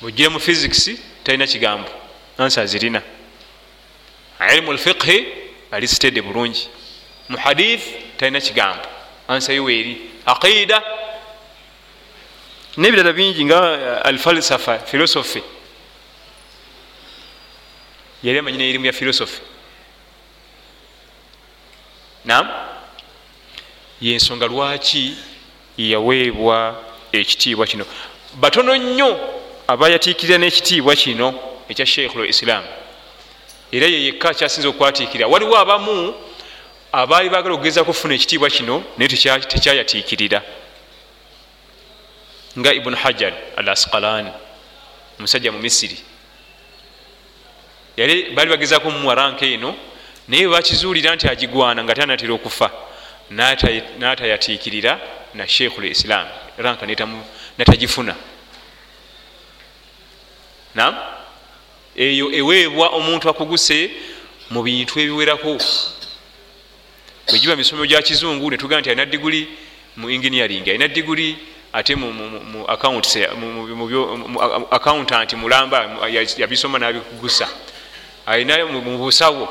Bwojira mu physics talina kigambo. Ansa zirina. Ilmu lfiqhi ali stede bulungi. Mu hadith talina kigambo. Ansa yoweeri aqida nebirala bingi nga alfalsafa philosophy yali amanyi neirimu ya philosophy. Nam yensonga lwaki yaweebwa ekitiibwa kino? Batono nnyo abayatiikirira n'ekitiibwa kino ekya sheikhu lislam era ye yekka akyasinza okukwatiikirira waliwo abamu abaali bagala okugeza kufuna ekitiibwa kino naye tekyayatiikirira. Nga ibunu hajar al asqalan omusajja mu misiri yali baali bagezako mumuwa ranka eno naye bakizuulira nti agigwana nga tanatera okufa natayatiikirira na sheikhu lislam ranka natagifuna nam eyo eweebwa omuntu akuguse mu bintu ebiwerako bwegiba misomo gya kizungu netugaa nti alina diguli mu engineering alina diguli ate mu accountant mulamba yabisoma nabikugusa alina mu busawo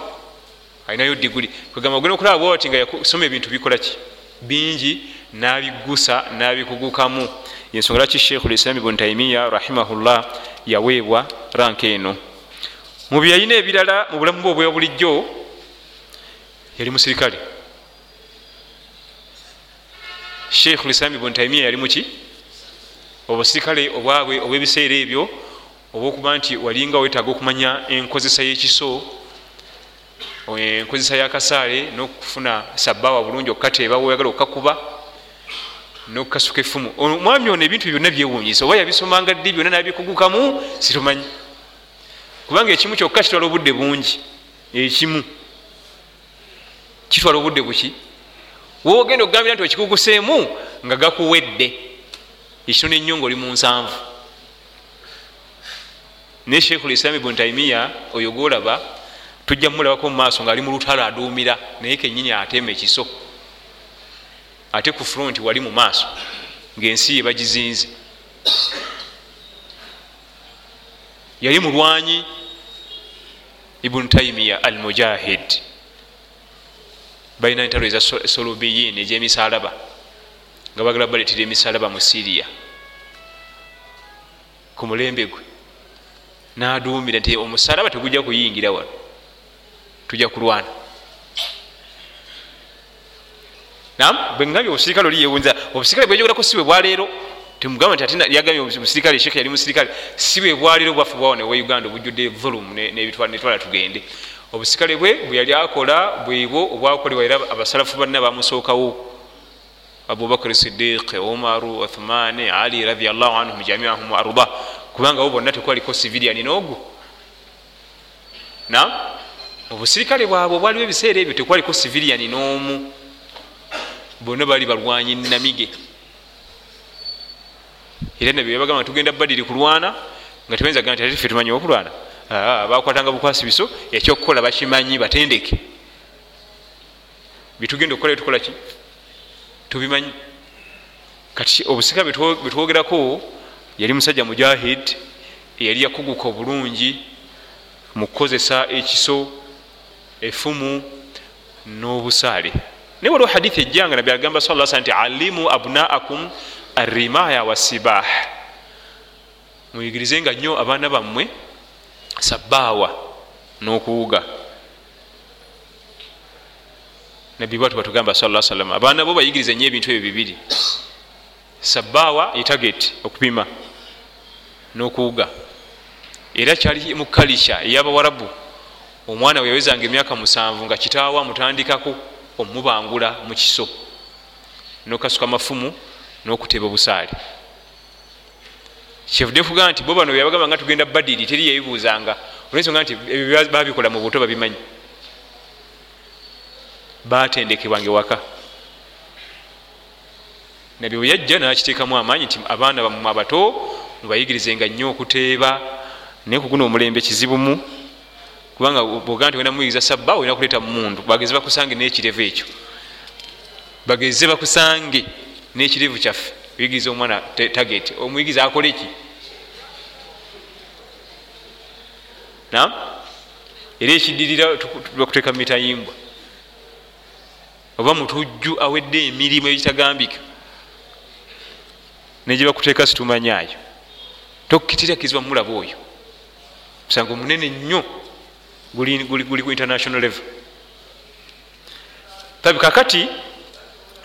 alinayo diguli kwegamba ogenda okulaba bwati nga yasoma ebintu bikolaki bingi nabigusa nabikugukamu. Ensonga lwaki sheikhu lislami bun taimiya rahimahullah yaweebwa ranka eno? Mu byeyalina ebirala mu bulamu bwe obwa bulijjo yali musirikale. Sheikhu lislami bun taimiya yali muki obusirikale obwabwe obwebiseera ebyo obwokuba nti walinga wetaaga okumanya enkozesa yekiso enkozesa yakasaale nokufuna sabawa bulungi okukateeba weyagala okukakuba nokukasuka efumu omwami ono ebintu byonna byewunyisa oba yabisomanga ddi byonna nabikugukamu situmanyi kubanga ekimu kyokka kitwala obudde bungi ekimu. Kitwala obudde buki? Wogenda okugambira nti okikuguseemu nga gakuwedde. Ekitono ennyo nga oli mu nsanvu naye sheikhu lislami buntaimiya oyo golaba tujja mumulabako mu maaso ngaali mu lutalo aduumira naye kenyini atema ekiso. Ate ku fronti wali mu maaso ngaensi ye bagizinze. Yali mulwanyi ibunu taimiya al mujahid balina entalo eza solubiyin egyemisalaba nga bagala baletera emisalaba mu siriya ku mulembe gwe naduumira nti omusalaba tegujja kuyingira wano. Tujja kulwana. Nam bwegambye obusirikale oli yewunza obusirikale bwejogerako si bwe bwaleero temugamba nti ate yagambye omusirikale sheekh yali musirikale si bwe bwaleero bwaffe bwawo newe uganda obujjudde volum netwala tugende. Obusikale bwe bwe yali akola bwebwo obwakolebwa era abasalafu banna bamusookawo abubakar sidiq omaru uthman ali radiallahu anhum jamiahum arda kubanga bo bonna tekwaliko civilian noogu nam obusirikale bwabwe obwaliwo ebiseera ebyo tekwaliko civilian n'omu. Bonna bali balwanyi namige. Era nabyo bagamba tugenda badiri kulwana nga tebayinza gamba nti ate ffe tumanyi okulwana. Bakwatanga bukwasi biso ekyokukola bakimanyi batendeke. Bitugenda okukola tukolaki tubimanyi. Kati obusika betwogerako yali musajja mujahid eyali yakuguka obulungi mu kukozesa ekiso efumu n'obusaale. Naye waliwo hadithi ejjanga nabbi agamba sa sa nti alimu abnaakum arimaya wasibah muyigirizenga nnyo abaana bammwe sabaawa n'okuwuga. Nabbi bwatu batugamba sa salam abaana bo bayigirize nnyo ebintu ebyo bibiri sabaawa etageti okupima n'okuwuga. Era kyali mu kalisha ey'abawarabu omwana we yawezanga emyaka musanvu nga kitaawa amutandikako omubangula mu kiso n'okasuka mafumu n'okuteeba obusaale. Kyevudde kugaa nti bo bano byabagamba nga tugenda badiri teri yebibuuzanga olwensonga nti ebyo babikola mu buto babimanyi. Batendekebwange waka nabyo bwe yajja nakiteekamu amaanyi nti abaana bamwe abato mubayigirizenga nnyo okuteeba naye kuguna omulembe kizibumu kubanga bwoga nti wena muyigiriza sabba olina kuleeta mumundu bageze bakusange n'ekirevu ekyo. Bageze bakusange n'ekirevu kyaffe. Oyigiriza omwana taget omuyigiriza akole ki? Nam era ekidirira bakuteeka mumitayimbwa oba mutujju awedde emirimu egitagambika negyebakuteeka situmanyayo. Tokkitirakizibwa mulaba oyo. Musango munene nnyo guli ku international level. Tabi kakati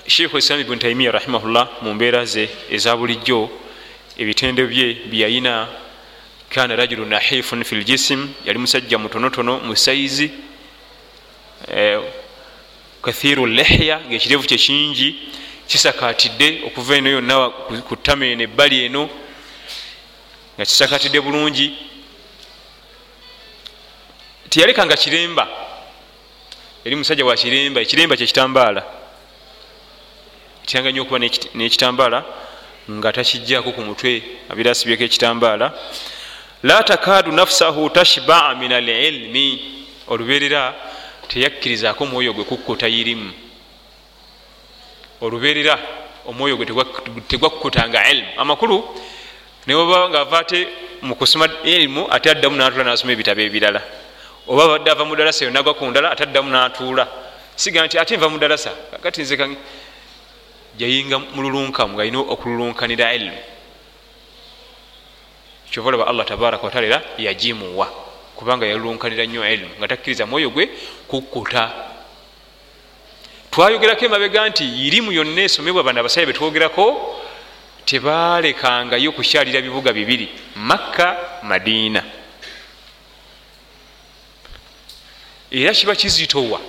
sheikhu islam ibuni taimiya rahimahullah mu mbeera ze eza bulijjo ebitende bye byeyayina kana rajulu nahifun fi ljisim yali musajja mutonotono mu saizi kathiru lehya ngaekirevu kye kingi kisakatidde okuva eno yonna ku ttama eno ebbali eno nga kisakatidde bulungi. Teyalekanga kiremba. Yali musajja wa kiremba ekiremba kyekitambaala kiranga nyo okuba nekitambaala nga takijjako ku mutwe abeera asibyeko ekitambaala. La takaadu nafsahu tashbaa min alilmi. Olubeerera teyakkirizaako omwoyo gwe kukkuta irimu olubeerera omwoyo gwe tegwakkutanga ilimu amakulu newaba nga ava ate mukusoma irimu ate addamu natula nasoma ebitabo ebirala. Oba badde ava mudalasa eyo nagwa ku ndala ataddamu natuula. Siga nti ate nva mudalasa kati nze yayinga mululunkamu ngaalina okululunkanira ilimu kyova olaba allah tabaraka wataala era yagimuwa kubanga yalulunkanira nnyo ilimu nga takkiriza mwoyo gwe kukkuta twayogerako emabega nti irimu yonna esomebwa bano abasaye betwogerako tebalekangayo kukyalira bibuga bibiri makka madiina. Era kiba kizitowa.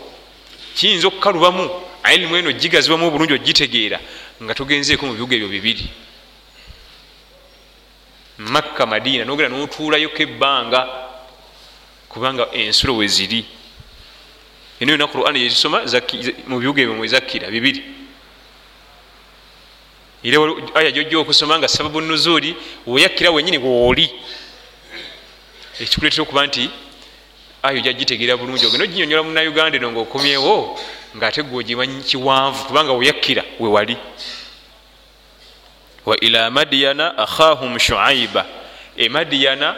Kiyinza okukalubamu ilimu eno gigazibwamu obulungi ogitegeera nga togenzeeko mu bibuga ebyo bibiri. Makka madiina nogera notuulayoko ebbanga kubanga ensulo weziri eno yona quran yezisoma mu bibuga ebyo mwezakkira bibiri era aya jojja okusoma nga sababu nuzuuli weyakkira wenyini wooli ekikuletera okuba nti aya ojja gitegeera bulungi ogenda oginyonyola munauganda eno ngaokomyewo ngaate gwogimanyi kiwanvu kubanga weyakkira wewali wa ila madiyana akhahum shuaiba. Emadiyana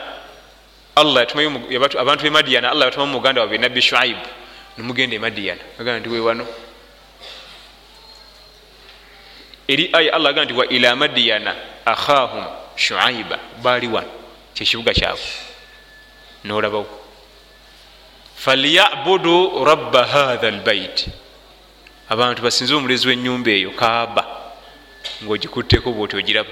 abantu bemadiyana allah yatumamu muganda wabe nabbi shuaibu nimugenda emadiyana agamba nti wewano eri aya allah agamba nti wa ila madiyana akhahum shuaiba. Baali wano. Kyekibuga kyabwe. Nolabawo. Falyabudu rabba hatha lbait abantu basinze omulezi wenyumba eyo kaaba ngaogikutteko bwoti ogiraba.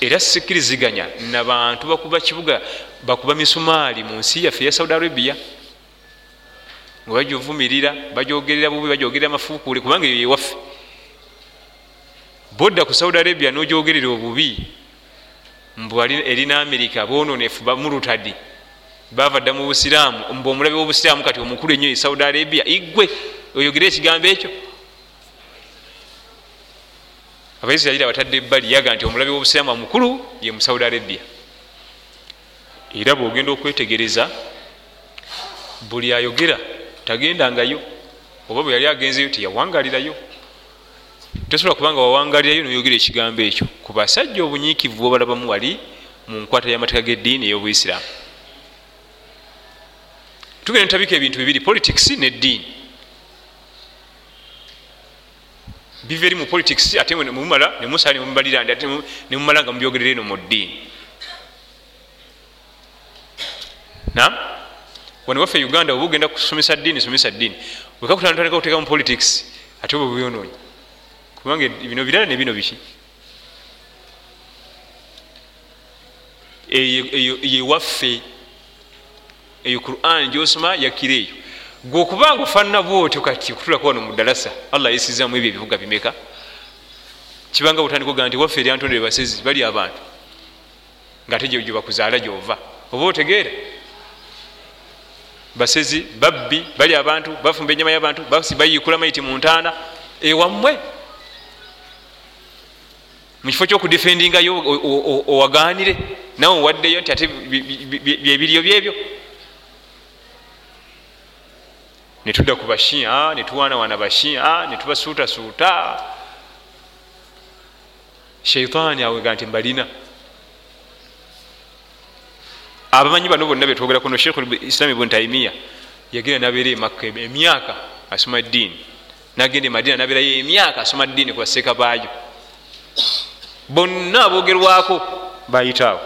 Era sikiriziganya nabantu bakuba kibuga bakuba misumaali mu nsi yaffe ya saudi arabia nga bajovumirira bajogerera bubi bajogerera mafuukule kubanga eyo yewaffe bodda ku saudi arabia nojogerera obubi mbw erina amerika bononefu bamurutadi. Bava dda mu busiraamu mbu omulabe wobusiraamu kati omukulu ennyo e saudi arabia igwe oyogere ekigambo ekyo. Abaisirairi abatadde ebbali yaga nti omulabe wobusiraamu omukulu ye mu saudi arabia. Era bwogenda okwetegereza buli ayogera tagendangayo oba bwe yali agenzeyo teyawangalirayo. Tosobola kubanga wawangalirayo noyogera ekigambo ekyo. Ku basajja obunyiikivu bwobalabamu wali mu nkwata y'amateeka g'eddiini ey'obuisiraamu tugenda ntabika ebintu bibiri politics neddiini. Biva eri mu politics ate mumala nemusala nemubalira ndi ate nemumala nga mubyogerera eno mu ddiini. Nam wane waffe uganda oba ogenda kusomesa ddiini somesa ddiini. Wekakutandika kuteeka mu politics ate oba byonoonyi kubanga bino birala ne bino biki? Eyo yewaffe eyo quran gyosoma yakira eyo. Gweokubanga ofaanana bwotyo kati okutulako wano mudalasa allah yesizamu ebyo ebivuga bimeka? Kibanga butandika ogaa nti waffe eryantondere basezi bali abantu. Nga ate gyebakuzaala gyova. Oba otegeera basezi babbi bali abantu bafumba enyama yabantu bayikula maiti mu ntaana. Ewammwe mukifo kyokudifendingayo owaganire nawe owaddeyo nti ate byebiriyo byebyo. Netudda ku bashia netuwanawana bashia netubasuutasuuta sheitaani awega nti mbalina abamanyi bano bonna betwogera kuno sheikh islam ibn taimiya yagenda nabeera emakka emyaka asoma ddiini nagenda emadina nabeerayo emyaka asoma ddiini ku baseeka baayo bonna abogerwako bayitaawo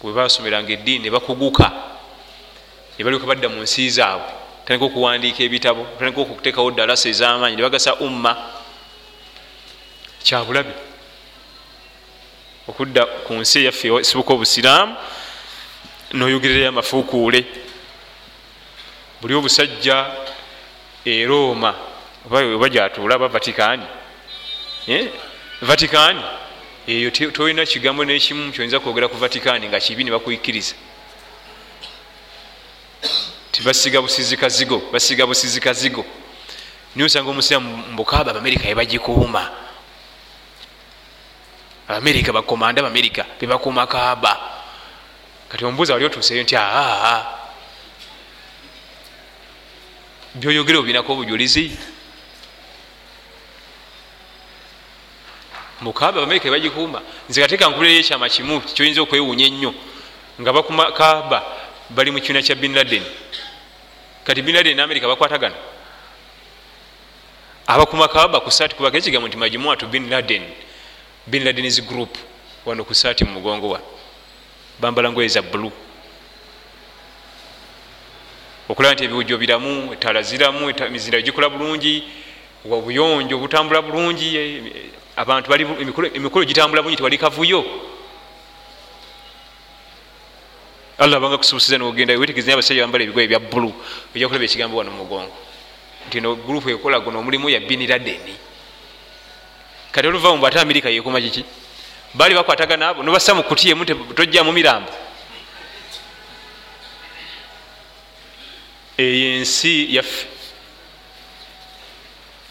bwe basomeranga eddiini ne bakuguka ne balyoka badda mu nsi zaabwe. Tandika okuwandiika ebitabo tandika okuteekawo dalasa ez'amaanyi nebagasa umma kyabulabe okudda ku nsi eyaffe esibuka obusiraamu noyogererayo amafuukuule buli obusajja erooma oba gyatuula aba vatikaani eh? vatikaani eyo tolina kigambo nekimu kyoyinza kwogera ku vatikaani nga kibi nebakuikiriza tibasiga busizikazigo basiga busizikazigo. Niye osanga omusiramu mbukaaba abamerika yebagikuuma abamerika bakomanda abamerika bebakuuma kaaba kati omubuuza wali otuuseyo nti aa byoyogere obinako obujulizi? Mukaaba abamerika yebagikuuma nze kateeka nkulereyo ekyama kimu kyoyinza okwewunya ennyo nga bakuma kaaba bali mu kibiina kya bin laden. Kati bin laden amerika bakwatagana. Abakuma kababa ku saati kubaka ekigambo nti majumuatu bin laden. Bin ladens group. Wano ku saati mu mugongo wa bambala ngoye za bulu okulaba nti ebiwujjo biramu etala ziramu mizindalo gikola bulungi obuyonjo butambula bulungi abantu emikolo gitambula bulungi tewali kavuyo. Allah abanga kusubusiza nogenda wetegezi abasajja bambala ebigoye bya bulu ejakulaba ekigambo wano mumugongo nti no gurupu ekola guno omulimu ya biniradeni kati oluva mu ate amerika yekuma kiki bali bakwatagana abo nobassa mu kuti emu tojjamu mirambo eyo ensi yaffe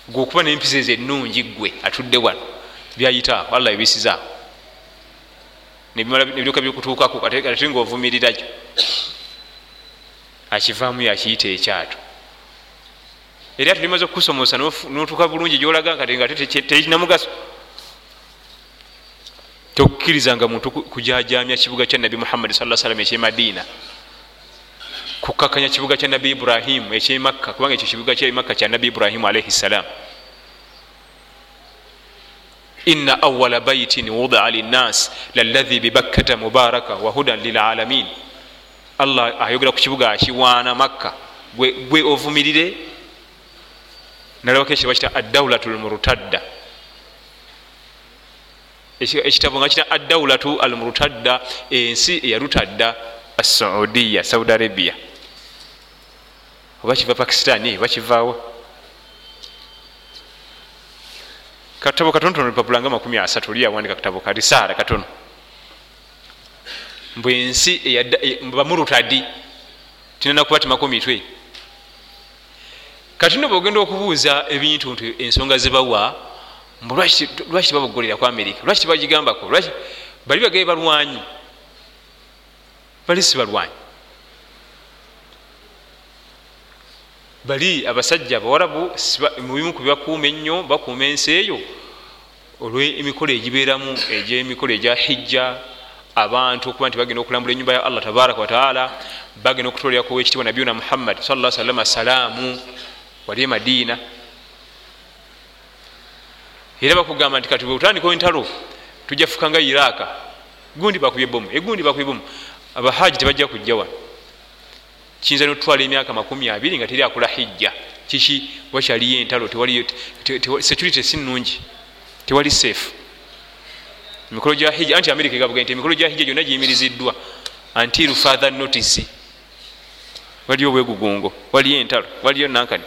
gweokuba nempisa ezo ennungi gwe atudde wano byayitaawo allah ebisizaawo nebiryoka byokutuukako ate ngaovumiriragyo akivaamu yakiyita ekyato era tulimaze okukusomosa notuuka bulungi gyolaga nga terina mugaso tokkirizanga muntu kujajamya kibuga kya nabi muhammadi sa salam ekyemadiina kukakanya kibuga kya nabi ibrahimu ekyemakka kubanga ekyo kibuga kyemakka kya nabi ibrahimu alaihi ssalam ina awala baitin wudia linnas lalahi bibakkata mubaraka wahudan lilalamin allah ayogera ku kibuga akiwaana makka. Gwe ovumirire nalabako ekitabo kita addaulatu lmurutadda ekitabo nga kita addaulatu almurutadda ensi eyalutadda assaudiya saudi arabia. Oba kiva pakistani oba kivaawo. Katabo katonotono lupapula nga makumi asatu oli yawandika katabo karisaala katono. Mbw ensi bamurutadi tinanakuba timako mitwe kati no bogenda okubuuza ebintu nti ensonga zebawa lwaki tibabogolera ku amerika lwaki tibagigambako? Bali bagabe balwanyi. Bali si balwanyi. Bali abasajja abawarabu mubimu kubibakuuma ennyo bakuuma ensi eyo olwemikolo egibeeramu egyemikolo egya hijja abantu okuba nti bagenda okulambula enyumba ya allah tabaraka wataala bagenda okutoleraku wekitibwa nabiyuna muhammad sala salama salaamu wali e madiina era bakugamba nti kati bwetandika entalo tujja fukanga iraka gundi bakubye bomu egundi bakubye bomu abahaji tebajja kujja wano. Kiyinza notutwala emyaka makumi abiri nga teri akola hijja. Kiki? Wakyaliyo entalo security si nungi tewali safe. Emikolo gya hijja anti amerika egavuga nti emikolo gya hijja gyonna giyimiriziddwa. Until father notice. Waliyo obwegugungo waliyo entalo waliyo nankani.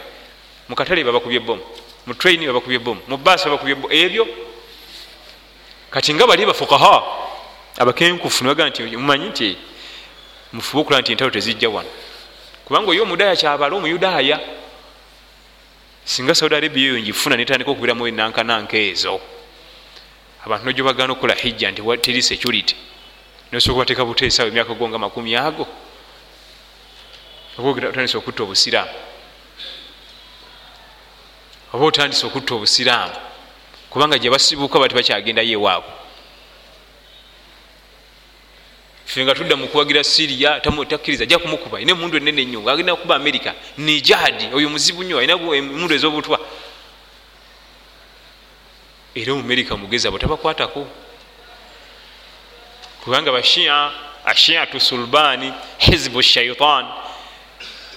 Mukatale babakubye bomu mu train babakubye bomu mu baasi babakubye bomu ebyo. Kati nga bali bafukaha abakenkufu nibaga nti mumanyi nti mufube okulaba nti entalo tezijja wano? Kubanga oyo omudaya kyabala omuyudaaya singa saudi arabia eyo ngifuna netandika okubiramu enankananka ezo. Abantu nojo bagana okukola hijja nti teri security? Nosobola kubateeka buteesawo emyaka go nga makumi ago. Oba otandise okutta obusiraamu oba otandise okutta obusiraamu kubanga gye basibuuka bati bakyagendayo ewaabwe fe nga tudda mukuwagira siriya takkiriza ajja kumukuba ayina emundu enene ennyo agenda kukuba amerika nijadi oyo muzibu nnyo ayina emundu ez'obutwa. Era omumerika mugezi abo tabakwatako. Kubanga bashia ashiatu sulbani hizbu shaitan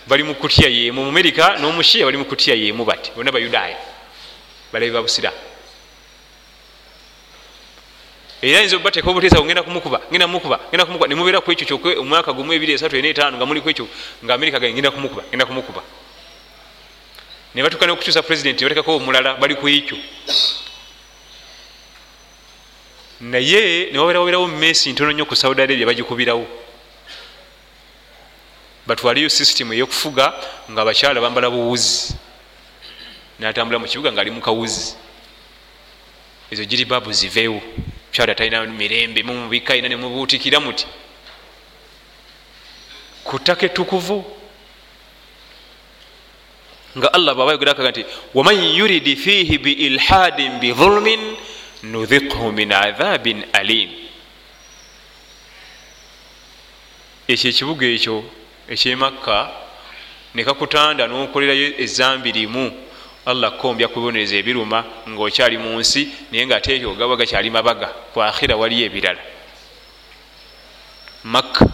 bali mukutya yemu mumerika nomushiya bali mukutya yemu bati bonna bayudaaya balabi babusiramu era yinza obateeka obuteesa ngenda kumukuba ngenda kumukuba ngenda kumukuba nemubeera ku ekyo kyokwe omwaka gumu ebiri esatu ena etaano nga muli ku ekyo nga amerika ga ngenda kumukuba ngenda kumukuba. Ne batuka nokukyusa president nebatekako omulala bali ku ekyo. Naye newabeerawoberawo mumesi ntono nnyo ku saudi arabia bagikubirawo batwaleyo system eyokufuga nga abakyala bambala buwuzi. Natambula mu kibuga nga ali mukawuzi ezo giri babu ziveewo. Mukyala talina mirembe mumubika ina nemubuutikira muti. Ku ttaka etukuvu nga allah bwaba yogerakaga nti waman yuridi fihi biilhadin bidhulmin nudhiqhu min adhabin alim. Ekyo ekibuga ekyo ekyemakka nekakutanda nokolerayo ezambi limu. Allah kombya kubonereza ebiruma ngaokyali mu nsi naye nga ate ogaba gakyali mabaga kwakhira waliyo ebirala. Makka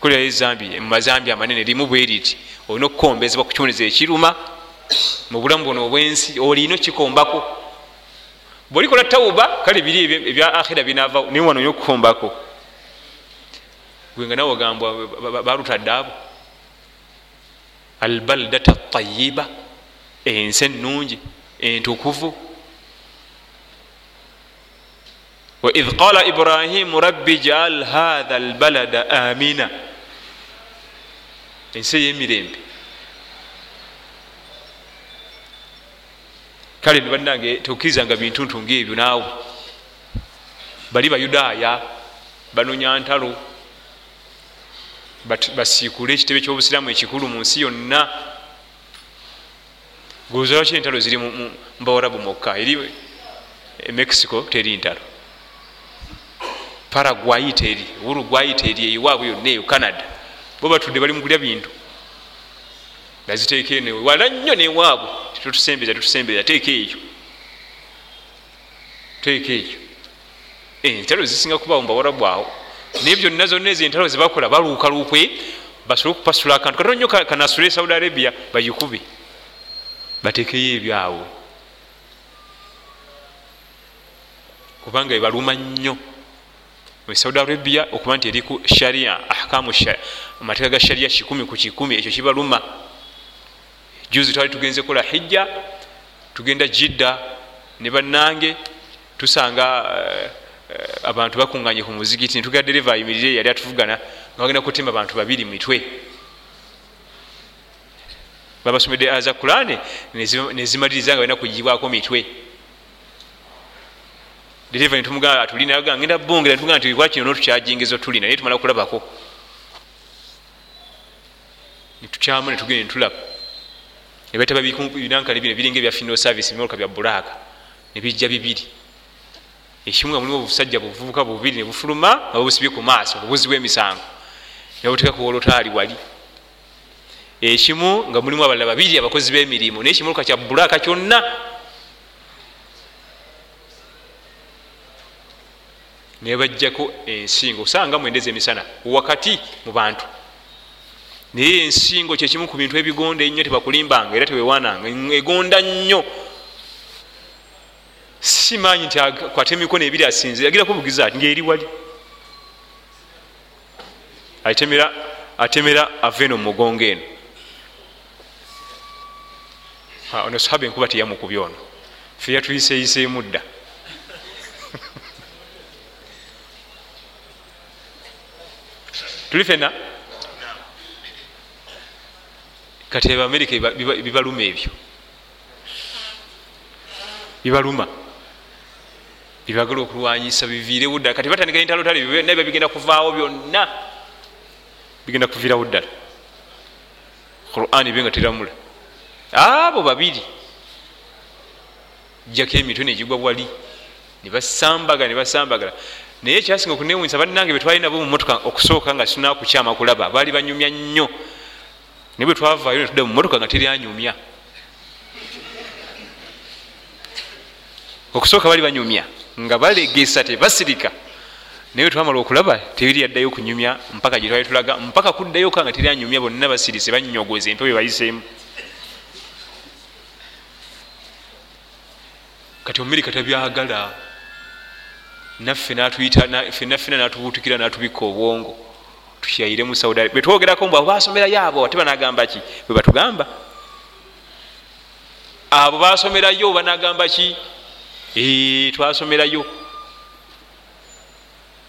kolerayo ezambi mumazambi amanene limu bweriti olina okukombezebwa kukiboneza ekiruma mu bulamu bwono obwensi olina okikombako bweolikola tawuba kale biri ebya akhira binavawo naye wano olina okukombako gwenga nawe ogambwa balutadde abo albaldata tayiba ensi ennungi entukuvu. Waid qala ibrahimu rabbi jaal hatha albalada amina. Ensi eyemirembe kale nibanange tokkirizanga bintuntu ngaebyo naawe. Bali bayudaaya banonya ntalo basiikule ekitebe kyobusiraamu ekikulu mu nsi yonna. Gozalwaki entalo ziri mbawarabu mokka? Eri e mexico teri ntalo. Paraguay teri uruguay teri eyiwaabwe yonna eyo canada. Bo batudde bali mukulya bintu. Naziteeka wala nnyo newaabwe tetusembeza tetusembeza teeka ekyo. Teeka ekyo. Entalo zisinga kubawo mbawarabu awo naye byonna zonna ezo entalo zebakola baluukalukwe basobole okupasula akantu. Katono nyo kanasule saudi arabia bagikube batekeyo ebyawe kubanga ebaluma nnyo. Saudi arabia okuba nti eriku sharia ahkamu amateeka ga sharia kikumi ku kikumi ekyo kibaluma. Juzi twali tugenze kola hijja tugenda jidda ne bannange tusanga uh, abantu bakunganye ku muzigiti nituga dereva ayimirire yali atuvugana nga bagenda kutema abantu babiri mitwe. Babasomedde aza kurane nezimaliriza nga balina kugibwako mitwe. Dereva nitumugaa atulina genda bongera nitugaa nti wakino notukyajingezo tulina naye tumala kulabako? Nitukyamu netugenda nitulaba nebataba binankani bino biringa ebya funeral service bimoloka bya bulaaka nebijja bibiri ekimu nga mulimu obusajja buvubuka bubiri nebufuluma nga bubusibye ku maaso bubuzi bwemisango nebutekaku wolotaali wali. Ekimu nga mulimu abalala babiri abakozi b'emirimu. Naye ekimuluka kya bulaaka kyonna. Nebajjako ensingo. Osanga mwendeza emisana wakati mu bantu. Naye ensingo kyekimu ku bintu ebigonda ennyo tebakulimbanga era tewewananga egonda nnyo simanyi nti akwate emikono ebiri asinzira agirako bugizi ati ngaeri wali? Atemera atemera ava eno mumugongo eno. Ono sahaba enkuba teyamukubya ono. Fe yatuyiseeyiseemu dda. (laughs) Tuli fena kati abamerika bibaluma ebyo. Bibaluma byebagala okulwanyisa biviirewo ddala. Kati batandika entalo tale naye babigenda kuvaawo byonna. Bigenda kuviirawo ddala. Quran ebyo nga teramula. Abo babiri. Jjako emitwe negigwa wali. Nebasambaga nebasambagala naye ekyasinga okunewunisa bannange betwali nabo mumotoka okusooka nga sinakukyama kulaba baali banyumya nnyo. Naye bwe twavaayo netudda mumotoka nga teryanyumya. Okusooka bali banyumya nga balegesa tebasirika naye twamala okulaba tebiri yaddayo kunyumya mpaka gyetwali tulaga mpaka kuddayoka nga teri anyumya bonna basirise banyogoza empewo ebayiseemu kati omerika tabyagala naffe naffena natubutukira natubika obwongo tukyaire mu saudi arabia. Betwogerako mbu abo basomerayo abo ate banagamba ki? Bwe batugamba. Abo basomerayo banagamba ki twasomerayo.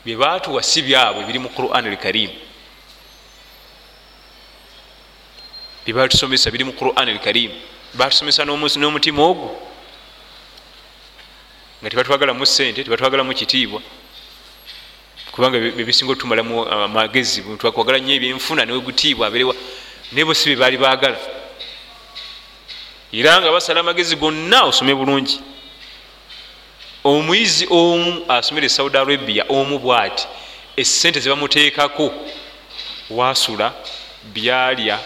Byebatuwa si byabwe biri mu quran alkarim byebatusomesa biri mu quran alkarim batusomesa n'omutima ogwo. Nga tebatwagalamu sente tebatwagalamu kitiibwa. Kubanga bebisinga otumalamu amagezi twakwagala nyo ebyenfuna newegutiibwa aberewa naye bo si byebaali baagala. Era nga basala amagezi gonna osome bulungi omuyizi omu asomere saudi arabia omu bwati esente zebamuteekako wasula byalya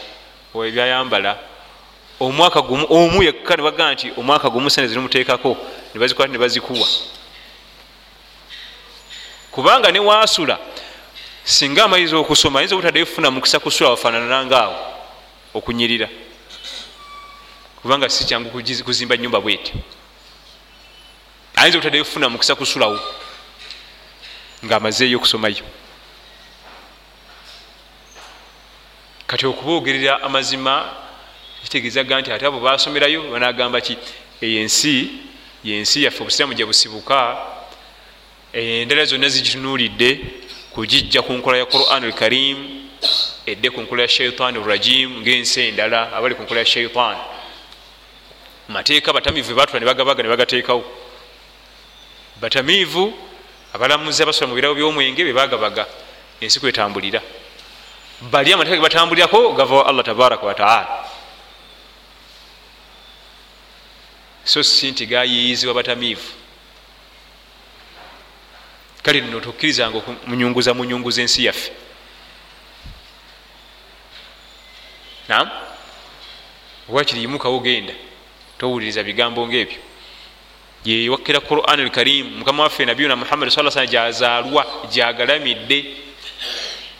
byayambala omwaka gumu omu yekka nebagaa nti omwaka gumu sente zirimuteekako nebazikwata nebazikuwa kubanga newasula singa amayiza okusoma ayinza obutadde kufuna mukisa kusula wafaananangaawo okunyirira. Kubanga si kyangu kuzimba nyumba bwetyo ayinza obutadde kufuna mukisa kusulawo ngaamazeeyo okusomayo. Kati okuboogerera amazima kitegeezaga nti ate abo basomerayo banagamba ki? Eyensi yensi yaffe obusiramu gye busibuka endala zonna zigitunuulidde kugijja ku nkola ya quran alkarim edde ku nkola ya shaitan rajim ngaensi endala abali ku nkola ya shaitan mateeka batamiivu batula nebagabaga nebagateekawo batamiivu abalamuzi abasola mu birawo byomwenge bebagabaga ensi kwetambulira bali amateeka gebatambulirako gavawo allah tabaraka wataala so si nti gayiyizibwa batamiivu. Kale nno tukkirizanga munyunguza munyunguza ensi yaffe. Nam wakiriyimukawo genda towuliriza bigambo ngaebyo yewakkira quran alkarim mukama waffe nabiyuna muhammad sa sala gyazaalwa gyagalamidde.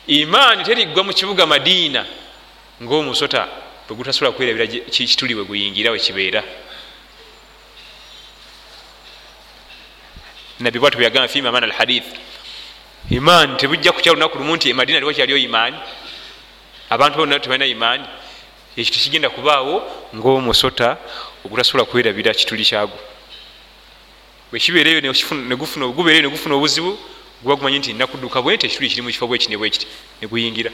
Imaani teriggwa mu kibuga madiina ngaomusota bwegutasobola kwerabira kituli bwe guyingira wekibeera nabi bwatu bweyagamba fima mana alhadith imaani tebujja kukya lunaku lumu nti emadina liwakyaliyo imaani abantu bonna tebalina imaani? Ekyo tekigenda kubaawo ngaomusota ogutasobola kwerabira kituli kyagwo bwekibeereyo gubeereyo negufuna obuzibu guba gumanyi nti nakudduka bwe nti ekituli kiri mukifo bwekine bwekiti neguyingira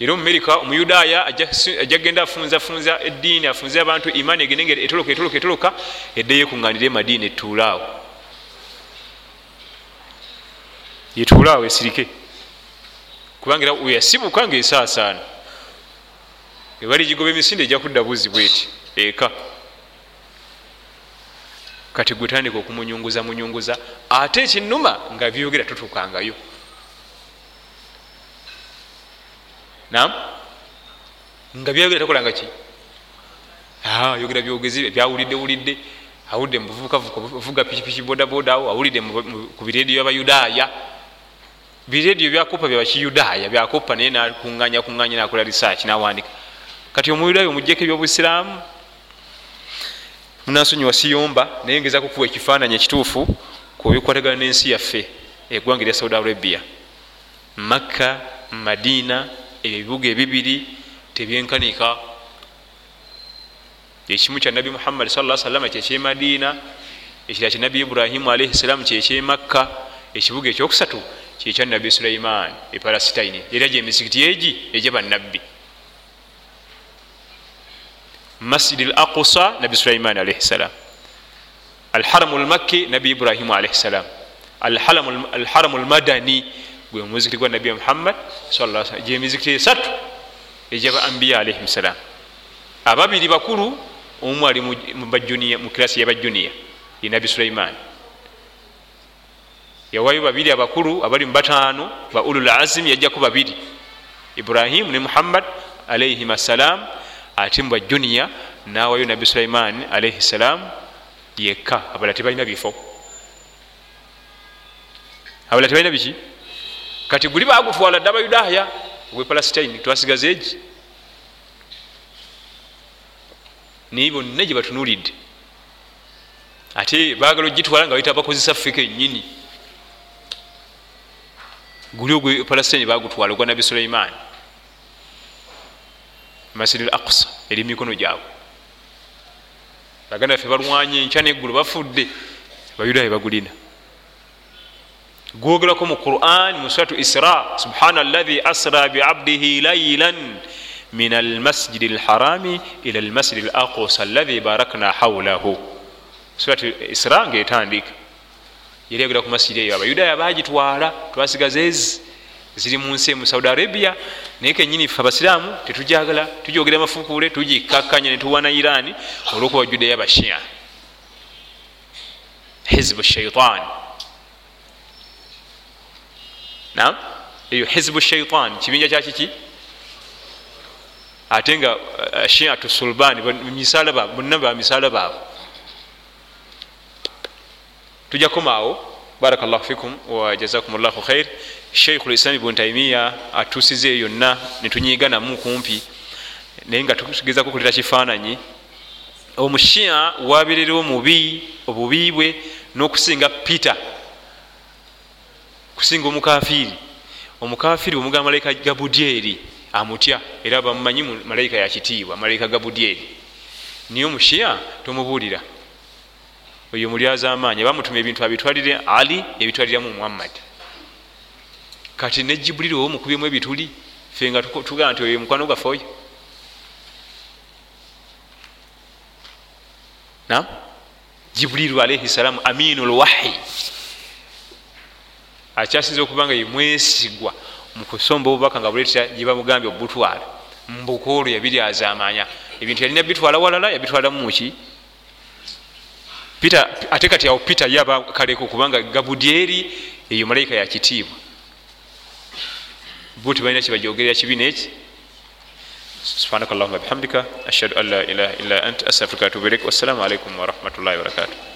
era omumerika omuyudaaya ajja genda afunzafunza eddiini afunze abantu imaani egende ngeri etoloka etoloka etoloka eddeyo ekuŋŋanire emadiini etuulaawo. Yetuulaawo esirike. Kubanga era weyasibuka ngaesaasaana ebali gigoba emisinde ejja kudda buzi bweti eka kati gwetandika okumunyunguza munyunguza. Ate ekinuma nga byogera totuukangayo nam nga byogera takolanga ki? Yogera byogezi byawulidde wulidde. Awulidde muvuga pikipiki bodabodawo awulidde ku birediyo byabayudaaya birediyo byakopa byabakiyudaaya byakopa naye nakuŋanya kuŋanya nakola research nawandika kati omuyudaaya omujjeko ebyobusiraamu munasonyiwa siyomba naye ngezaku kuwa ekifaananyi ekituufu kubikwatagana n'ensi yaffe eggwanga erya saudi arabia. Makka madiina ebyo ebibuga ebibiri tebyenkanika ekimu kya nabi muhammadi sa salama kyekyemadiina ekira kya nabi ibrahimu alaihi salaamu kyekyemakka ekibuga ekyokusatu kyekya nabi sulaiman epalestine era gyemizikiti egi egyabannabbi masjid al aqsa nabi sulaiman alaihi salam. Alharamu lmakki nabi ibrahimu alaihi salam. Alharamu lmadani gwe muzikiti gwa nabi muhammad gyemizikiti esatu egyaba ambiya alaihim salam. Ababiri bakulu omu ali mu kirasi yabajuniya ye nabi sulaiman. Yawayo babiri abakulu abali mubataano ba ulul azim yajjaku babiri ibrahimu ne muhammad alaihim assalam ate mubajuniya nawayo nabi sulaiman alaihi salam yekka. Abala tebalina bifo. Abala tebalina biki? Kati guli bagutwala dde abayudaaya ogwe palestine twasigaza egi naye bonna gye batunulidde ate bagala ogitwala nga bayita bakozesa feka enyini guli ogwe palestine bagutwala ogwa nabi sulaiman masjid al aqsa eri mumikono gyabwe. Baganda baffe balwanye enkya neggulu bafudde abayudaaya bagulina. Gwogerako mu quran mu suratu isra subhana allahi asra biabdihi lailan min almasjidi alharami ila almasjidi alaqsa allahi barakna haulahu suratu isra ngaetandika yali yagera ku masjidi eyo abayudaaya bagitwala twasigaza ezi ziri mu nsi mu saudi arabia naye kenyini fe abasiraamu tetujagala tujogera amafukuule tugikakkanya netuwana irani olwokuba judeya bashia hizbu shaitan nam eyo hizbu shaitan kibinja kyakiki ate nga uh, shiatu sulbani bonna ba misalaba abo. Tujja kukomaawo barakallahu fikum wajazakum llahu khair sheikhu lislam ibuni taimiya atusize eyo yonna netunyiga namu kumpi naye nga tugezako kuleta kifaananyi. Omushiya wabererewo mubi obubi bwe n'okusinga peter kusinga omukafiri omukafiri omugamba malayika gabudyeri amutya era bamumanyi malayika yakitiibwa malayika gabudyeri niye omushiya tomubuulira. Oyo mulyaza amaanyi bamutuma ebintu abitwalire ali ebitwaliramu muhammad kati ne jibuliri owo mukubyemu ebituli fe nga tugamba nti oyo mukwano gwaffe oyo. Nam jibuliru alaihi salaamu aminu lwahi akyasinza okuba nga yemwesigwa mukusomba obubaka nga buletera gyebamugambye obutwala. Mbuka olwo yabiryaza amaanya ebintu yalina bitwala walala yabitwalamu muki ate kati awo peter yaba kaleko kubanga gabudyeri eyo malayika yakitiibwa bo tebalina kyebajogerera kibi neki subhanak allahuma bihamdika. Ashhadu an la ilaha illa ant. Astafirika watubu ilaik wassalamu alaikum warahmatullahi wabarakatuh